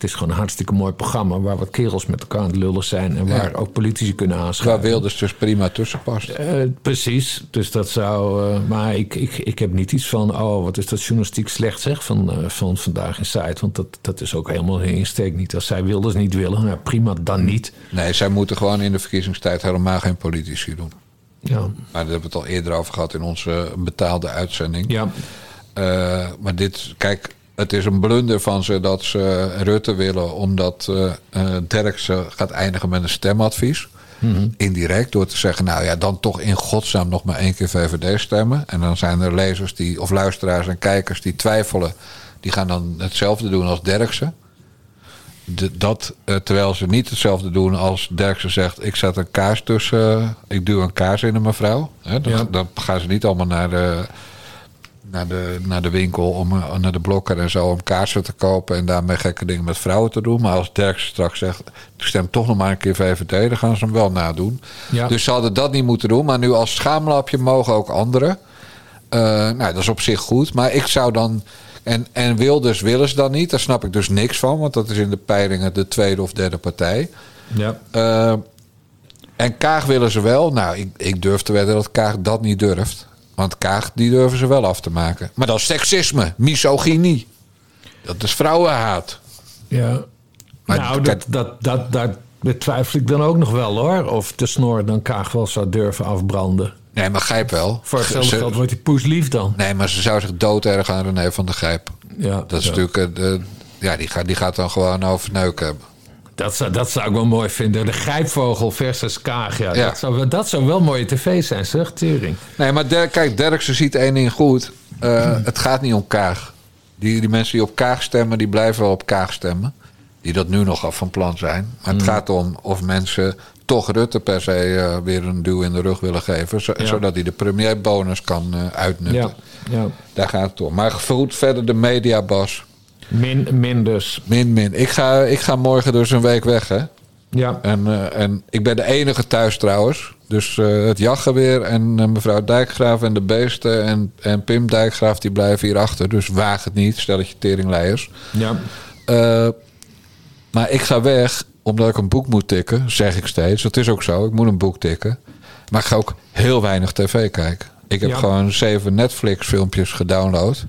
Het is gewoon een hartstikke mooi programma waar wat kerels met elkaar aan het lullen zijn en waar Ja. ook politici kunnen Waar aanschuiven. Wilders dus prima tussen past. Eh, precies, dus dat zou. eh, maar ik, ik, ik heb niet iets van. Oh, wat is dat journalistiek slecht zeg van, eh, van vandaag in site. Want dat, dat is ook helemaal hun insteek niet. Als zij Wilders niet willen, nou prima, dan niet. Nee, zij moeten gewoon in de verkiezingstijd helemaal geen politici doen. Ja, Maar daar hebben we het al eerder over gehad in onze betaalde uitzending. ja, maar dit, kijk, het is een blunder van ze dat ze Rutte willen, omdat Derksen gaat eindigen met een stemadvies. Indirect, door te zeggen, nou ja, dan toch in godsnaam nog maar één keer VVD stemmen. En dan zijn er lezers die, of luisteraars en kijkers die twijfelen. Die gaan dan hetzelfde doen als Derksen. De- dat, eh, terwijl ze niet hetzelfde doen als Derksen zegt... ik zet een kaars tussen, ik duw een kaars in een mevrouw. Hè, dan, Ja. dan gaan ze niet allemaal naar de, naar de, naar de winkel, om, eh, naar de blokker en zo... om kaarsen te kopen en daarmee gekke dingen met vrouwen te doen. Maar als Derksen straks zegt, ik stem toch nog maar een keer VVD... dan gaan ze hem wel nadoen. Ja. Dus ze hadden dat niet moeten doen. Maar nu als schaamlapje mogen ook anderen. Eh, nou, dat is op zich goed. Maar ik zou dan. En, en Wilders willen ze dan niet. Daar snap ik dus niks van. Want dat is in de peilingen de tweede of derde partij. ja. Eh, en Kaag willen ze wel. Nou, ik, ik durf te wedden dat Kaag dat niet durft. Want Kaag, die durven ze wel af te maken. Maar dat is seksisme, misogynie. Dat is vrouwenhaat. ja. Maar nou, dat, dat, dat, daar betwijfel ik dan ook nog wel hoor. Of de snor dan Kaag wel zou durven afbranden. Nee, maar Gijp wel. Voor hetzelfde Ze- geld wordt hij poeslief dan. Nee, maar ze zou zich dooderg aan René van der Gijp. Ja, Dat is ja. natuurlijk... eh, de, ja, die gaat, die gaat dan gewoon over neuk hebben. Dat zou, dat zou ik wel mooi vinden. De grijpvogel versus Kaag. Ja, Ja. Dat, zou, wel- dat zou wel mooie tv zijn, zeg, Turing. Nee, maar Der, kijk, Derksen ziet één ding goed. Eh, het gaat niet om Kaag. Die, die mensen die op Kaag stemmen, die blijven wel op Kaag stemmen. Die dat nu nog af van plan zijn. Maar het gaat om of mensen toch Rutte per se eh, weer een duw in de rug willen geven. zo- Ja. Zodat hij de premierbonus kan eh, uitnutten. Ja, ja. Daar gaat het om. Maar goed, verder de mediabas. Min, min dus. Min, min. Ik ga, ik ga morgen dus een week weg, hè. Ja, En, eh, en ik ben de enige thuis trouwens. Dus eh, het jachtgeweer en eh, mevrouw Dijkgraaf en de beesten en, en Pim Dijkgraaf die blijven hier achter. Dus waag het niet, stelletje teringleiers. ja. Maar ik ga weg omdat ik een boek moet tikken, zeg ik steeds. Dat is ook zo, ik moet een boek tikken. Maar ik ga ook heel weinig tv kijken. Ik heb Ja. gewoon zeven Netflix filmpjes gedownload.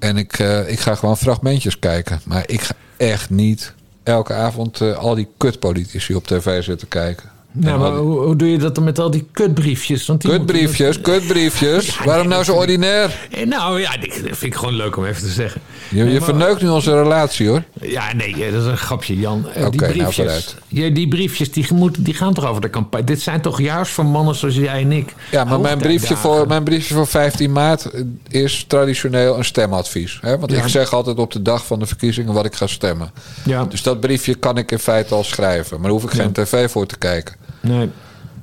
En ik, eh, ik ga gewoon fragmentjes kijken. Maar ik ga echt niet elke avond eh, al die kutpolitici op tv zitten kijken. Nou, maar hoe, hoe doe je dat dan met al die kutbriefjes? Want die Kutbriefjes, moeten- kutbriefjes. [LAUGHS] Waarom nou zo ordinair? Eh, Nou ja, dat vind ik gewoon leuk om even te zeggen. Je, je verneukt nu onze relatie hoor. Ja, nee, eh, dat is een grapje, Jan. Eh, Oké, die nou, briefjes, ja, die briefjes die, moeten, die gaan toch over de campagne. Dit zijn toch juist voor mannen zoals jij en ik. Ja, maar mijn briefje, voor, mijn briefje voor 15 maart is traditioneel een stemadvies. Hè? Want Ja. ik zeg altijd op de dag van de verkiezingen wat ik ga stemmen. Ja, Dus dat briefje kan ik in feite al schrijven. Maar daar hoef ik geen tv voor te kijken. Nee.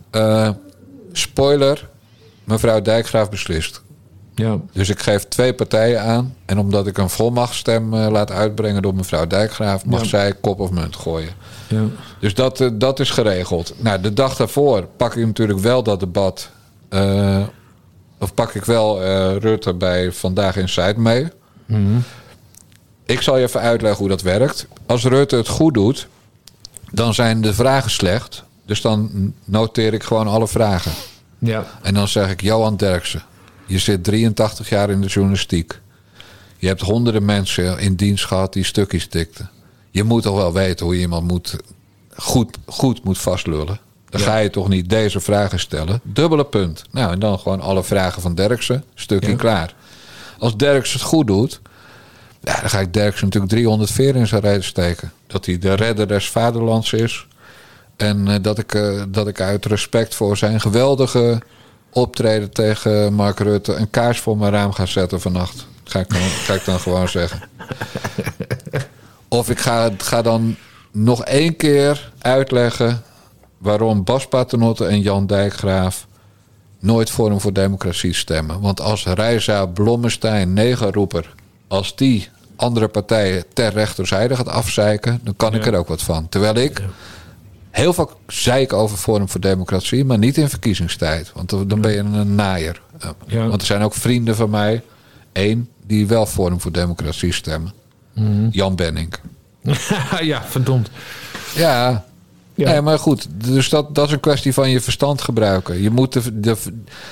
Eh, Spoiler, mevrouw Dijkgraaf beslist. Ja. Dus ik geef twee partijen aan. En omdat ik een volmachtstem eh, laat uitbrengen door mevrouw Dijkgraaf... mag Ja. zij kop of munt gooien. Ja. Dus dat, eh, dat is geregeld. Nou, de dag daarvoor pak ik natuurlijk wel dat debat... of pak ik wel Rutte bij Vandaag Inside mee. Ik zal je even uitleggen hoe dat werkt. Als Rutte het goed doet, dan zijn de vragen slecht. Dus dan noteer ik gewoon alle vragen. Ja. En dan zeg ik, Johan Derksen, je zit 83 jaar in de journalistiek. Je hebt honderden mensen in dienst gehad die stukjes tikten. Je moet toch wel weten hoe je iemand moet, goed, goed moet vastlullen. Dan ga je toch niet deze vragen stellen. Dubbele punt. Nou, en dan gewoon alle vragen van Derksen, stukje Ja. klaar. Als Derksen het goed doet, ja, dan ga ik Derksen natuurlijk 300 veren in zijn rijden steken. Dat hij de redder des vaderlands is. En eh, dat, ik, eh, dat ik uit respect voor zijn geweldige optreden tegen Mark Rutte... een kaars voor mijn raam ga zetten vannacht. Ga ik dan, ga ik dan gewoon zeggen. Of ik ga, ga dan nog één keer uitleggen... waarom Bas Paternotte en Jan Dijkgraaf... nooit Forum voor Democratie stemmen. Want als Reisa, Blommestein, Negerroeper... als die andere partijen ter rechterzijde gaat afzeiken... dan kan ik er ook wat van. Terwijl ik heel vaak zeik over Forum voor Democratie... maar niet in verkiezingstijd. Want dan ben je een naaier. Ja. Want er zijn ook vrienden van mij... één, die wel Forum voor Democratie stemmen. Mhm. Jan Benning. [LAUGHS] ja, verdomd. Ja. Ja. Nee, maar goed, dus dat, dat is een kwestie van je verstand gebruiken. Je moet, de, de,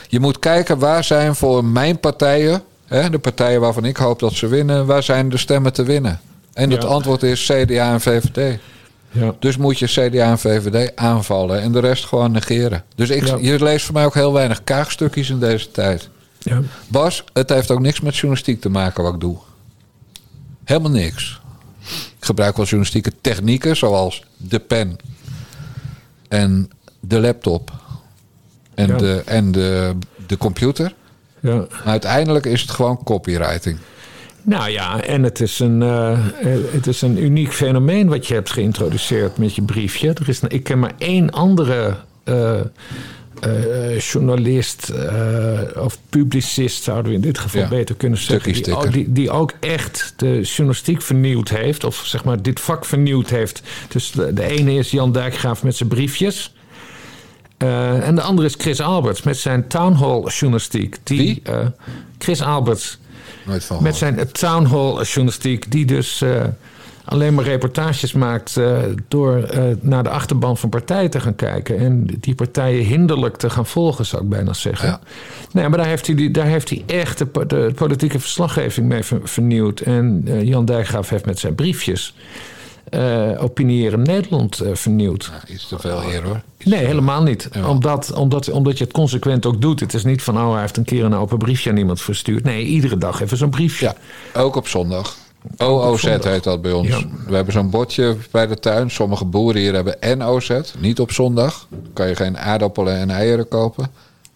je moet kijken waar zijn voor mijn partijen, hè, de partijen waarvan ik hoop dat ze winnen, waar zijn de stemmen te winnen? En het Ja. antwoord is CDA en VVD. Ja. Dus moet je CDA en VVD aanvallen en de rest gewoon negeren. Dus ik, Ja. je leest voor mij ook heel weinig kaagstukjes in deze tijd. Ja. Bas, het heeft ook niks met journalistiek te maken wat ik doe. Helemaal niks. Ik gebruik wel journalistieke technieken zoals de pen en de laptop en, Ja. de, en de, de computer. Ja. Maar uiteindelijk is het gewoon copywriting. Nou ja, en het is, een, eh, het is een uniek fenomeen wat je hebt geïntroduceerd met je briefje. Er is, ik ken maar één andere eh, eh, journalist eh, of publicist, zouden we in dit geval Ja, beter kunnen zeggen. Die, die, die ook echt de journalistiek vernieuwd heeft, of zeg maar dit vak vernieuwd heeft. Dus de, de ene is Jan Dijkgraaf met zijn briefjes. Eh, en de andere is Chris Alberts met zijn townhall journalistiek. Die, Wie? eh, Chris Alberts. Nooit van Met zijn town hall journalistiek, die dus eh, alleen maar reportages maakt eh, door eh, naar de achterban van partijen te gaan kijken. En die partijen hinderlijk te gaan volgen, zou ik bijna zeggen. Ja. Nee, maar daar heeft hij, daar heeft hij echt de, po- de politieke verslaggeving mee ver- vernieuwd. En Jan Dijkgraaf heeft met zijn briefjes eh Opiniëren Nederland eh, vernieuwd. Ja, iets te veel eer hoor. Nee, helemaal niet. Ja. Omdat, omdat, omdat je het consequent ook doet. Het is niet van, oh, hij heeft een keer een open briefje aan iemand verstuurd. Nee, iedere dag even zo'n briefje. Ja, ook op zondag. OOZ heet dat bij ons. Ja. We hebben zo'n bordje bij de tuin. Sommige boeren hier hebben NOZ, niet op zondag. Dan kan je geen aardappelen en eieren kopen.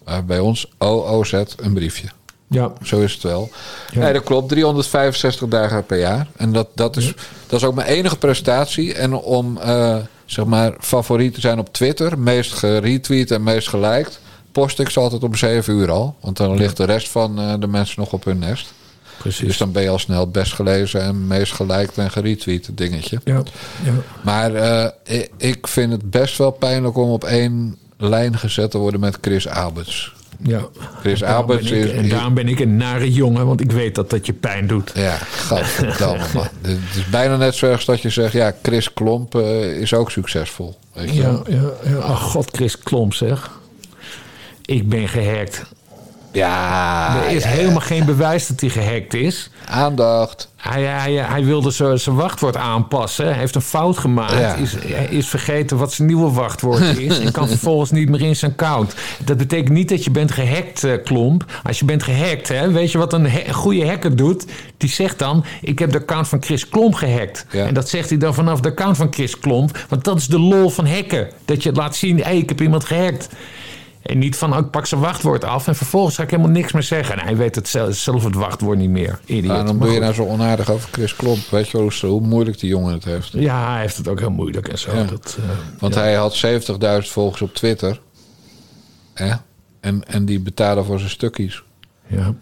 Maar bij ons OOZ een briefje. Ja, Zo is het wel. Ja. Nee, dat klopt. 365 dagen per jaar. En dat, dat, is, dat is ook mijn enige prestatie. En om eh, zeg maar favoriet te zijn op Twitter, meest geretweet en meest geliked, post ik ze altijd om 7 uur al. Want dan ligt de rest van eh, de mensen nog op hun nest. precies. Dus dan ben je al snel het best gelezen en meest geliked en geretweet dingetje. ja, ja. Maar eh, ik- ik vind het best wel pijnlijk om op één lijn gezet te worden met Chris Alberts. Ja. Chris En daarom Alberts ben ik- is... En daarom ben ik een nare jongen, want ik weet dat dat je pijn doet. Ja, gadverdamme [LAUGHS] man. Het is bijna net zo erg dat je zegt... ja, Chris Klomp eh, is ook succesvol. Weet je Ja, ja, ja. Ach, god, Chris Klomp zeg. Ik ben gehackt. Ja, er is ja, ja. helemaal geen bewijs dat hij gehackt is. aandacht. Hij, hij, hij wilde zijn wachtwoord aanpassen. Hij heeft een fout gemaakt. Ja. Is, is vergeten wat zijn nieuwe wachtwoord [LAUGHS] is. en kan vervolgens niet meer in zijn account. Dat betekent niet dat je bent gehackt, eh, Klomp. Als je bent gehackt, hè, weet je wat een goede hacker doet? Die zegt dan, ik heb de account van Chris Klomp gehackt. En dat zegt hij dan vanaf de account van Chris Klomp. Want dat is de lol van hacken. Dat je laat zien, hé, ik heb iemand gehackt. En niet van, oh, ik pak zijn wachtwoord af en vervolgens ga ik helemaal niks meer zeggen. En hij weet het zelf, zelf het wachtwoord niet meer. Idiot. Waarom Maar doe je nou zo onaardig over Chris Klomp? Weet je wel hoe, hoe moeilijk die jongen het heeft? Ja, hij heeft het ook heel moeilijk en zo. Ja. Dat, eh, Want ja. hij had 70.000 volgers op Twitter. Hè? En, en die betalen voor zijn stukjes. Ja.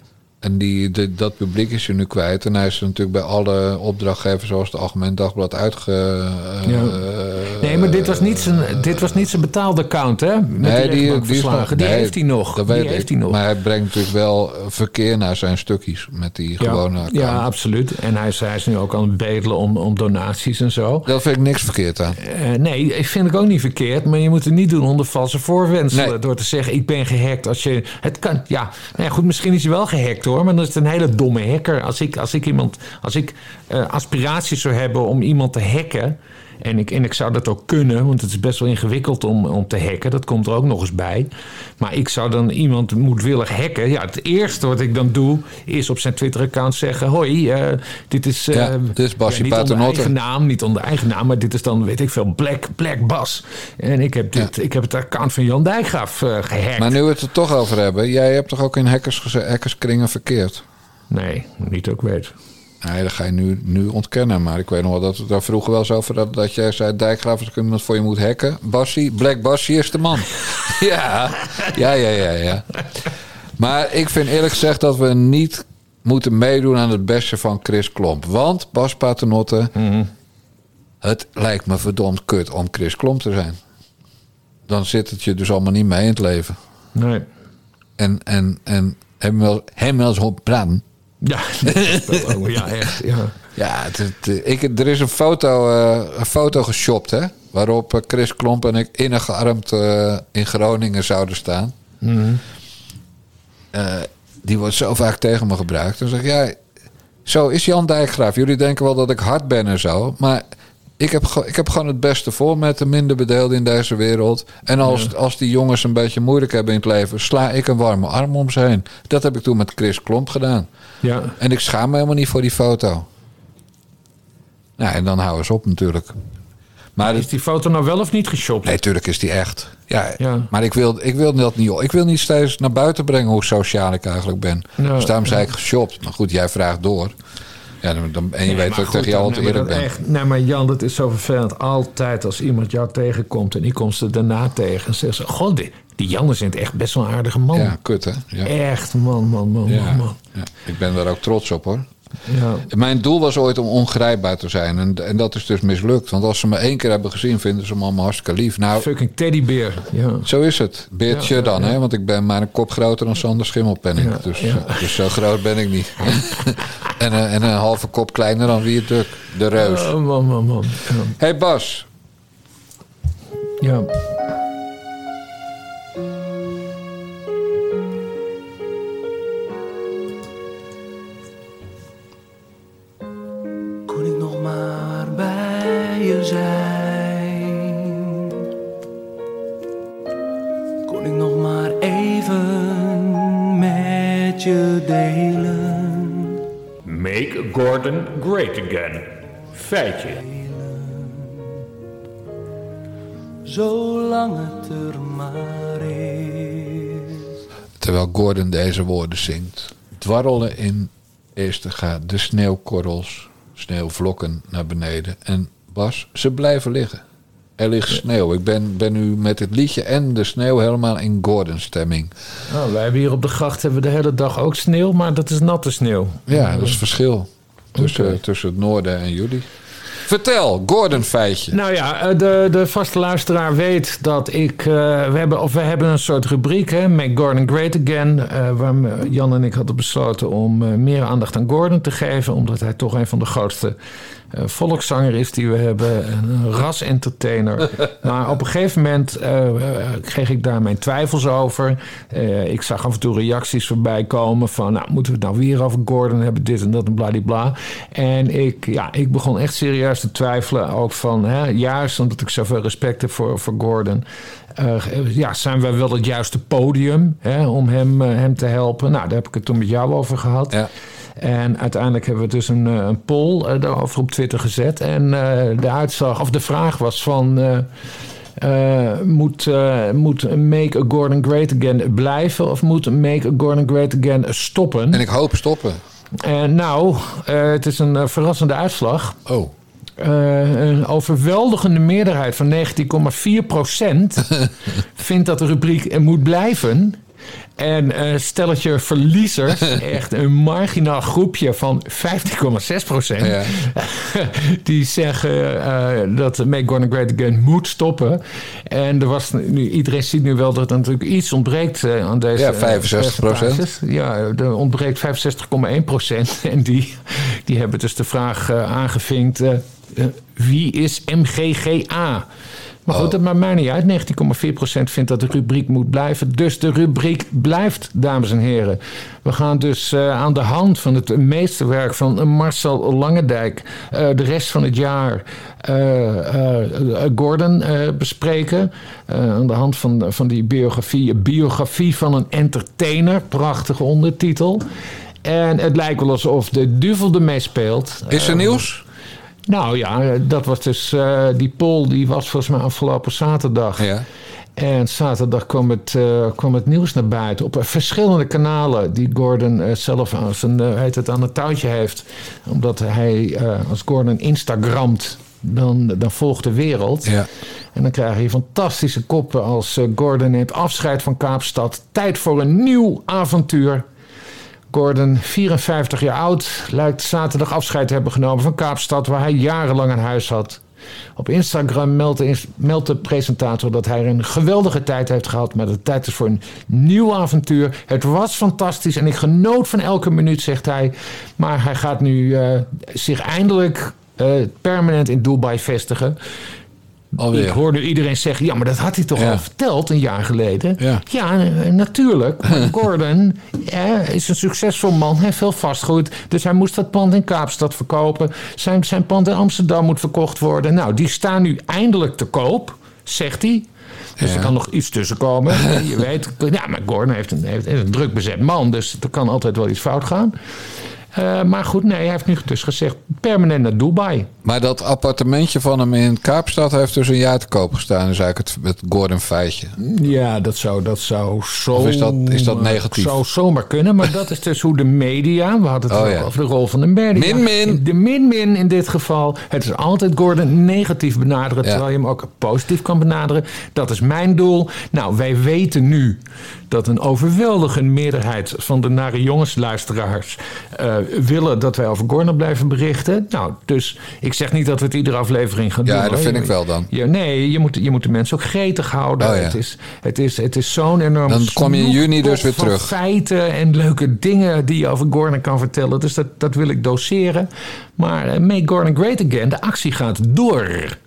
En die, de- dat publiek is je nu kwijt. En hij is natuurlijk bij alle opdrachtgevers, zoals het Algemeen Dagblad, uitge... eh, Ja. eh, Nee, maar dit was niet zijn, dit was niet zijn betaalde account, hè? Met Nee, die, die, die, die, is nog, die nee, heeft hij nog. Dat die weet heeft ik. hij nog. Maar hij brengt natuurlijk wel verkeer naar zijn stukjes met die gewone ja, account. ja, absoluut. En hij is, hij is nu ook aan het bedelen om, om donaties en zo. Daar vind ik niks verkeerd aan. Eh, nee, ik vind ik ook niet verkeerd. Maar je moet het niet doen onder valse voorwenselen. Nee. Door te zeggen, ik ben gehackt. Als je, het kan, ja, nou ja, goed, misschien is hij wel gehackt hoor. Maar dan is een hele domme hacker. Als ik, als ik, iemand, als ik eh, aspiraties zou hebben om iemand te hacken... En ik, en ik zou dat ook kunnen, want het is best wel ingewikkeld om, om te hacken. Dat komt er ook nog eens bij. Maar ik zou dan iemand moedwillig hacken. Ja, het eerste wat ik dan doe, is op zijn Twitter-account zeggen... Hoi, eh, dit is... eh, Ja, dit is Bassie niet onder eigen naam, niet onder eigen naam, maar dit is dan, weet ik veel, Black, Black Bas. En ik heb, dit, ik heb het account van Jan Dijkgraaf eh gehackt. Maar nu we het er toch over hebben. Jij hebt toch ook in hackers, hackerskringen verkeerd? Nee, niet ook weet. Nee, dat ga je nu, nu ontkennen. Maar ik weet nog wel dat we daar vroeger wel eens over hadden. Dat jij zei, Dijkgraaf, als ik iemand voor je moet hacken. Bassie, Black Bassie is de man. [LAUGHS] ja, ja, ja, ja, ja. Maar ik vind eerlijk gezegd dat we niet moeten meedoen aan het beste van Chris Klomp. Want, Bas Paternotte, het lijkt me verdomd kut om Chris Klomp te zijn. Dan zit het je dus allemaal niet mee in het leven. Nee. En, en, en hem wel, hem wel eens op brand. Ja, [LAUGHS] ja, echt. Ja. Ja, het, het- ik, er is een foto, eh, een foto geshopt, hè? Waarop eh, Chris Klomp en ik innig gearmd eh, in Groningen zouden staan. Mhm. Die wordt zo vaak tegen me gebruikt. Dan zeg ja, zo is Jan Dijkgraaf. Jullie denken wel dat ik hard ben en zo. Maar ik heb, ik heb gewoon het beste voor met de minder bedeelden in deze wereld. En als, als die jongens een beetje moeilijk hebben in het leven... sla ik een warme arm om ze heen. Dat heb ik toen met Chris Klomp gedaan. Ja. En ik schaam me helemaal niet voor die foto. Nou, en dan houden ze op natuurlijk. Maar Is die foto nou wel of niet geshopt? Nee, natuurlijk is die echt. Ja, Ja. Maar ik wil, ik wil dat niet. Ik wil niet steeds naar buiten brengen hoe sociaal ik eigenlijk ben. Ja, dus daarom zei ja. ik geshopt. Maar goed, jij vraagt door. Ja, dan, dan- en je Nee, weet dat ik goed, tegen jou altijd eerlijk maar ben. dat echt- nee, maar Jan, dat is zo vervelend. Altijd als iemand jou tegenkomt en die komt ze daarna tegen... en zegt ze, god, die, die Jan is echt best wel een aardige man. Ja, kut hè? Ja. Echt, man, man, man, Ja, man, man. ja. Ik ben daar ook trots op hoor. Ja. Mijn doel was ooit om ongrijpbaar te zijn. En, en dat is dus mislukt. Want als ze me één keer hebben gezien, vinden ze me allemaal hartstikke lief. Nou, Fucking teddybeer. Ja. Zo is het. Beertje Ja, dan, hè? Want ik ben maar een kop groter dan Sander Schimmelpenning. Ja, dus, ja. dus zo groot ben ik niet. [LAUGHS] en, een- en een halve kop kleiner dan wie het duk. De reus. Oh, man, man, man. Ja. hey Bas. Ja. Gordon great again. Feitje. Zolang het er maar is. Terwijl Gordon deze woorden zingt. Dwarrelen in eerste gaat de sneeuwkorrels, sneeuwvlokken naar beneden. En Bas, ze blijven liggen. Er ligt sneeuw. Ik ben, ben nu met het liedje en de sneeuw helemaal in Gordon stemming. Nou, wij hebben hier op de gracht hebben we de hele dag ook sneeuw, maar dat is natte sneeuw. Ja, dat is het verschil tussen, het noorden en jullie. Vertel, Gordon feitje. Nou ja, eh, de, de vaste luisteraar weet dat ik. eh, we, hebben, of we hebben een soort rubriek, hè, Make Gordon Great Again. eh, waar Jan en ik hadden besloten om meer aandacht aan Gordon te geven. Omdat hij toch een van de grootste volkszanger is die we hebben. en Een ras-entertainer. [LAUGHS] maar op een gegeven moment eh, eh, kreeg ik daar mijn twijfels over. Eh, ik zag af en toe reacties voorbij komen van... Nou, moeten we het nou weer over Gordon hebben, dit en dat en bladibla. En ik, ja, ik begon echt serieus te twijfelen. Ook van, hè, juist omdat ik zoveel respect heb voor, voor Gordon... eh, ja, zijn wij wel het juiste podium hè, om hem, eh, hem te helpen? Nou, daar heb ik het toen met jou over gehad. En uiteindelijk hebben we dus een, eh, een poll eh, daarover op Twitter gezet. En eh, de uitslag, of de vraag was van... moet, moet Make a Gordon Great Again blijven... of moet Make a Gordon Great Again stoppen? En ik hoop stoppen. En nou, het is een verrassende uitslag. Oh. Een overweldigende meerderheid van 19,4% [LAUGHS] vindt dat de rubriek moet blijven. En een stelletje verliezers, [LAUGHS] echt een marginaal groepje van 15,6 procent. Ja. [LAUGHS] Die zeggen eh, dat Make Gordon Great Again moet stoppen. En er was nu, iedereen ziet nu wel dat er natuurlijk iets ontbreekt eh, aan deze. Ja, eh, 65 percentages. Ja, er ontbreekt 65,1 procent. [LAUGHS] En die, die hebben dus de vraag eh, aangevinkt: eh, eh, wie is MGGA? Maar goed, dat maakt mij niet uit. 19,4% vindt dat de rubriek moet blijven. Dus de rubriek blijft, dames en heren. We gaan dus eh, aan de hand van het meesterwerk van Marcel Langendijk... eh, de rest van het jaar eh, Gordon bespreken. Aan de hand van, van die biografie. Biografie van een entertainer. Prachtige ondertitel. En het lijkt wel alsof de duvel ermee speelt. Is er nieuws? Nou ja, dat was dus. eh, die poll die was volgens mij afgelopen zaterdag. Ja. En zaterdag kwam het, eh, kwam het nieuws naar buiten op verschillende kanalen die Gordon eh, zelf aan zijn, heet het, aan het touwtje heeft. Omdat hij, als Gordon Instagramt, dan, dan volgt de wereld. Ja. En dan krijg je fantastische koppen als Gordon neemt afscheid van Kaapstad. Tijd voor een nieuw avontuur. Gordon, 54 jaar oud, lijkt zaterdag afscheid te hebben genomen van Kaapstad, waar hij jarenlang een huis had. Op Instagram meldt de, meldt de presentator dat hij een geweldige tijd heeft gehad, maar de tijd is voor een nieuw avontuur. Het was fantastisch en ik genoot van elke minuut, zegt hij. Maar hij gaat nu eh, zich eindelijk eh, permanent in Dubai vestigen. Alweer. Ik hoorde iedereen zeggen: ja, maar dat had hij toch Ja. al verteld een jaar geleden? Ja. eh, natuurlijk. [LAUGHS] Gordon eh, is een succesvol man, hij heeft veel vastgoed. Dus hij moest dat pand in Kaapstad verkopen. Zijn, zijn pand in Amsterdam moet verkocht worden. Nou, die staan nu eindelijk te koop, zegt hij. Dus Ja. er kan nog iets tussen komen. [LAUGHS] Je weet, ja, maar Gordon heeft een, heeft een druk bezet man, dus er kan altijd wel iets fout gaan. Eh, maar goed, nee, hij heeft nu dus gezegd permanent naar Dubai. Maar dat appartementje van hem in Kaapstad heeft dus een jaar te koop gestaan. is eigenlijk het, het Gordon feitje. Ja, dat zou, dat zou zo. Of is dat- is dat negatief? Zou zomaar kunnen, maar dat is dus hoe de media. We hadden het Oh, ja. over de rol van de media. Min-min. De min-min in dit geval. Het is altijd Gordon negatief benaderen, Ja. terwijl je hem ook positief kan benaderen. Dat is mijn doel. Nou, wij weten nu dat een overweldigende meerderheid van de nare jongensluisteraars eh, willen dat wij over Gordon blijven berichten. Nou, dus ik zeg niet dat we het iedere aflevering gaan doen. Ja, dat hoor. vind Je- ik wel dan. nee, je moet, je moet de mensen ook gretig houden. Oh, ja. het, is, het, is, het is zo'n enorm. Dan kom je in juni dus weer terug. feiten en leuke dingen die je over Gordon kan vertellen. Dus dat, dat wil ik doseren. Maar eh, Make Gordon Great Again, de actie gaat door.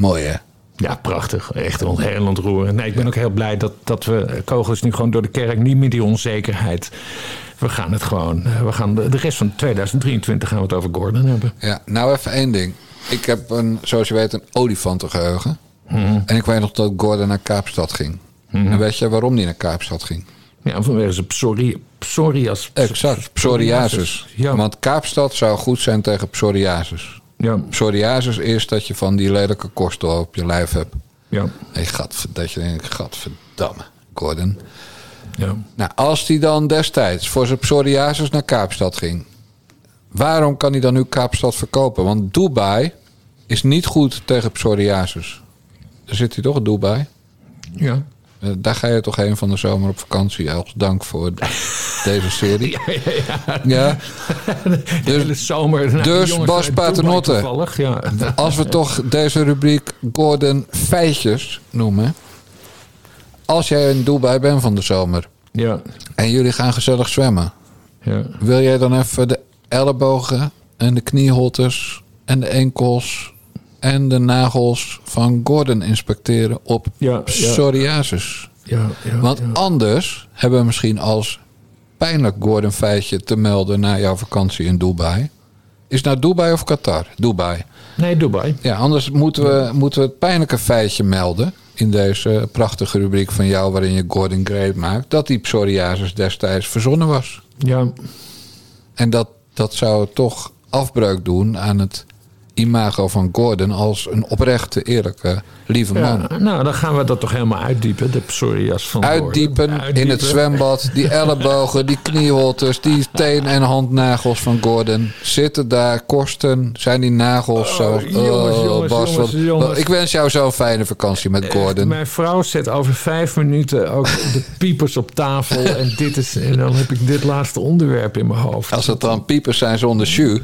Mooi hè? Ja, prachtig. Echt heel ontroerend. Nee, ik ben ook heel blij dat, dat we kogels nu gewoon door de kerk, niet meer die onzekerheid. We gaan het gewoon. eh, We gaan de, de rest van 2023 gaan we het over Gordon hebben. Ja, nou even één ding. Ik heb een, zoals je weet, een olifantengeheugen. Mhm. En ik weet nog dat Gordon naar Kaapstad ging. En weet je waarom hij naar Kaapstad ging? Ja, vanwege zijn psori, psorias. Exact, psoriasis. Ja. Want Kaapstad zou goed zijn tegen psoriasis. Ja. Psoriasis is dat je van die lelijke korstel op je lijf hebt. Ja. Gat, dat je denkt, gadverdamme, Gordon. Ja. Nou, als hij dan destijds voor zijn psoriasis naar Kaapstad ging... waarom kan hij dan nu Kaapstad verkopen? Want Dubai is niet goed tegen psoriasis. Daar zit hij toch, in Dubai? Ja. Eh, Daar ga je toch heen van de zomer op vakantie. Als dank voor [LAUGHS] deze serie. Ja, ja, ja. Ja. [LAUGHS] De hele zomer. dus Bas Paternotte. Ja. [LAUGHS] Als we toch deze rubriek Gordon feitjes noemen. Als jij in Dubai bent van de zomer. Ja. En jullie gaan gezellig zwemmen. Ja. Wil jij dan even de ellebogen en de knieholtes en de enkels en de nagels van Gordon inspecteren op Ja, psoriasis? Ja, ja, Want anders hebben we misschien als pijnlijk Gordon feitje te melden na jouw vakantie in Dubai. Is nou Dubai of Qatar? Dubai. Nee, Dubai. Ja, anders moeten we, moeten we het pijnlijke feitje melden. In deze prachtige rubriek van jou, waarin je Gordon Great maakt. Dat die psoriasis destijds verzonnen was. Ja. En dat, dat zou toch afbreuk doen aan het imago van Gordon als een oprechte, eerlijke, lieve man. Ja, nou, dan gaan we dat toch helemaal uitdiepen, de psorias van Uitdiepen, Gordon. in het zwembad, die [LAUGHS] ellebogen, die knieholtes, die teen- en handnagels van Gordon. Zitten daar, kosten, zijn die nagels zo. jongens, jongens, Bas, jongens, wat- jongens. ik wens jou zo'n fijne vakantie met Gordon. Mijn vrouw zet over vijf minuten ook de piepers op tafel. En, dit is, en dan heb ik dit laatste onderwerp in mijn hoofd. Als het dan piepers zijn zonder jus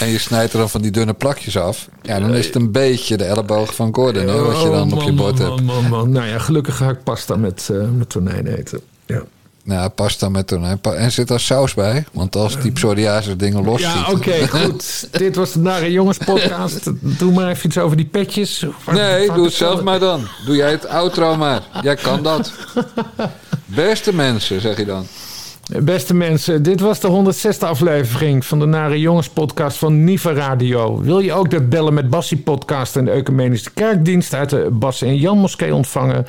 en je snijdt er dan van die dunne plakjes af, ja, dan is het een beetje de elleboog van Gordon, hè, je dan Oh, op je man, bord man, hebt. Man, man, man. Nou ja, gelukkig ga ik pasta met, eh, met tonijn eten. Ja. Nou, pasta met tonijn. En zit daar saus bij? Want als die psoriasis dingen los Ja, oké, [LAUGHS] goed. Dit was de Nare Jongens podcast. Doe maar even iets over die petjes. Nee, doe het zelf maar dan. Doe jij het outro maar. Jij kan dat. [LAUGHS] Beste mensen, zeg je dan. Beste mensen, dit was de 106e aflevering van de Nare Jongens podcast van Niva Radio. Wil je ook de Bellen met Bassie podcast en de Ecumenische Kerkdienst uit de Bas en Jan Moskee ontvangen?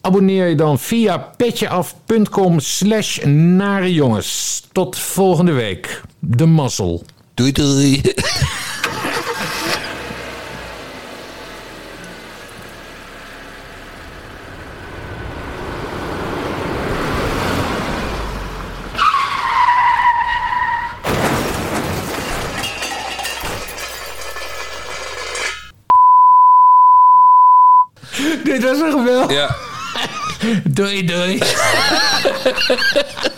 Abonneer je dan via petjeaf.com slash Nare Jongens. Tot volgende week. De mazzel. Doei doei. [LAUGHS] Een geweld. Ja. [LAUGHS] Doei doei. [LAUGHS]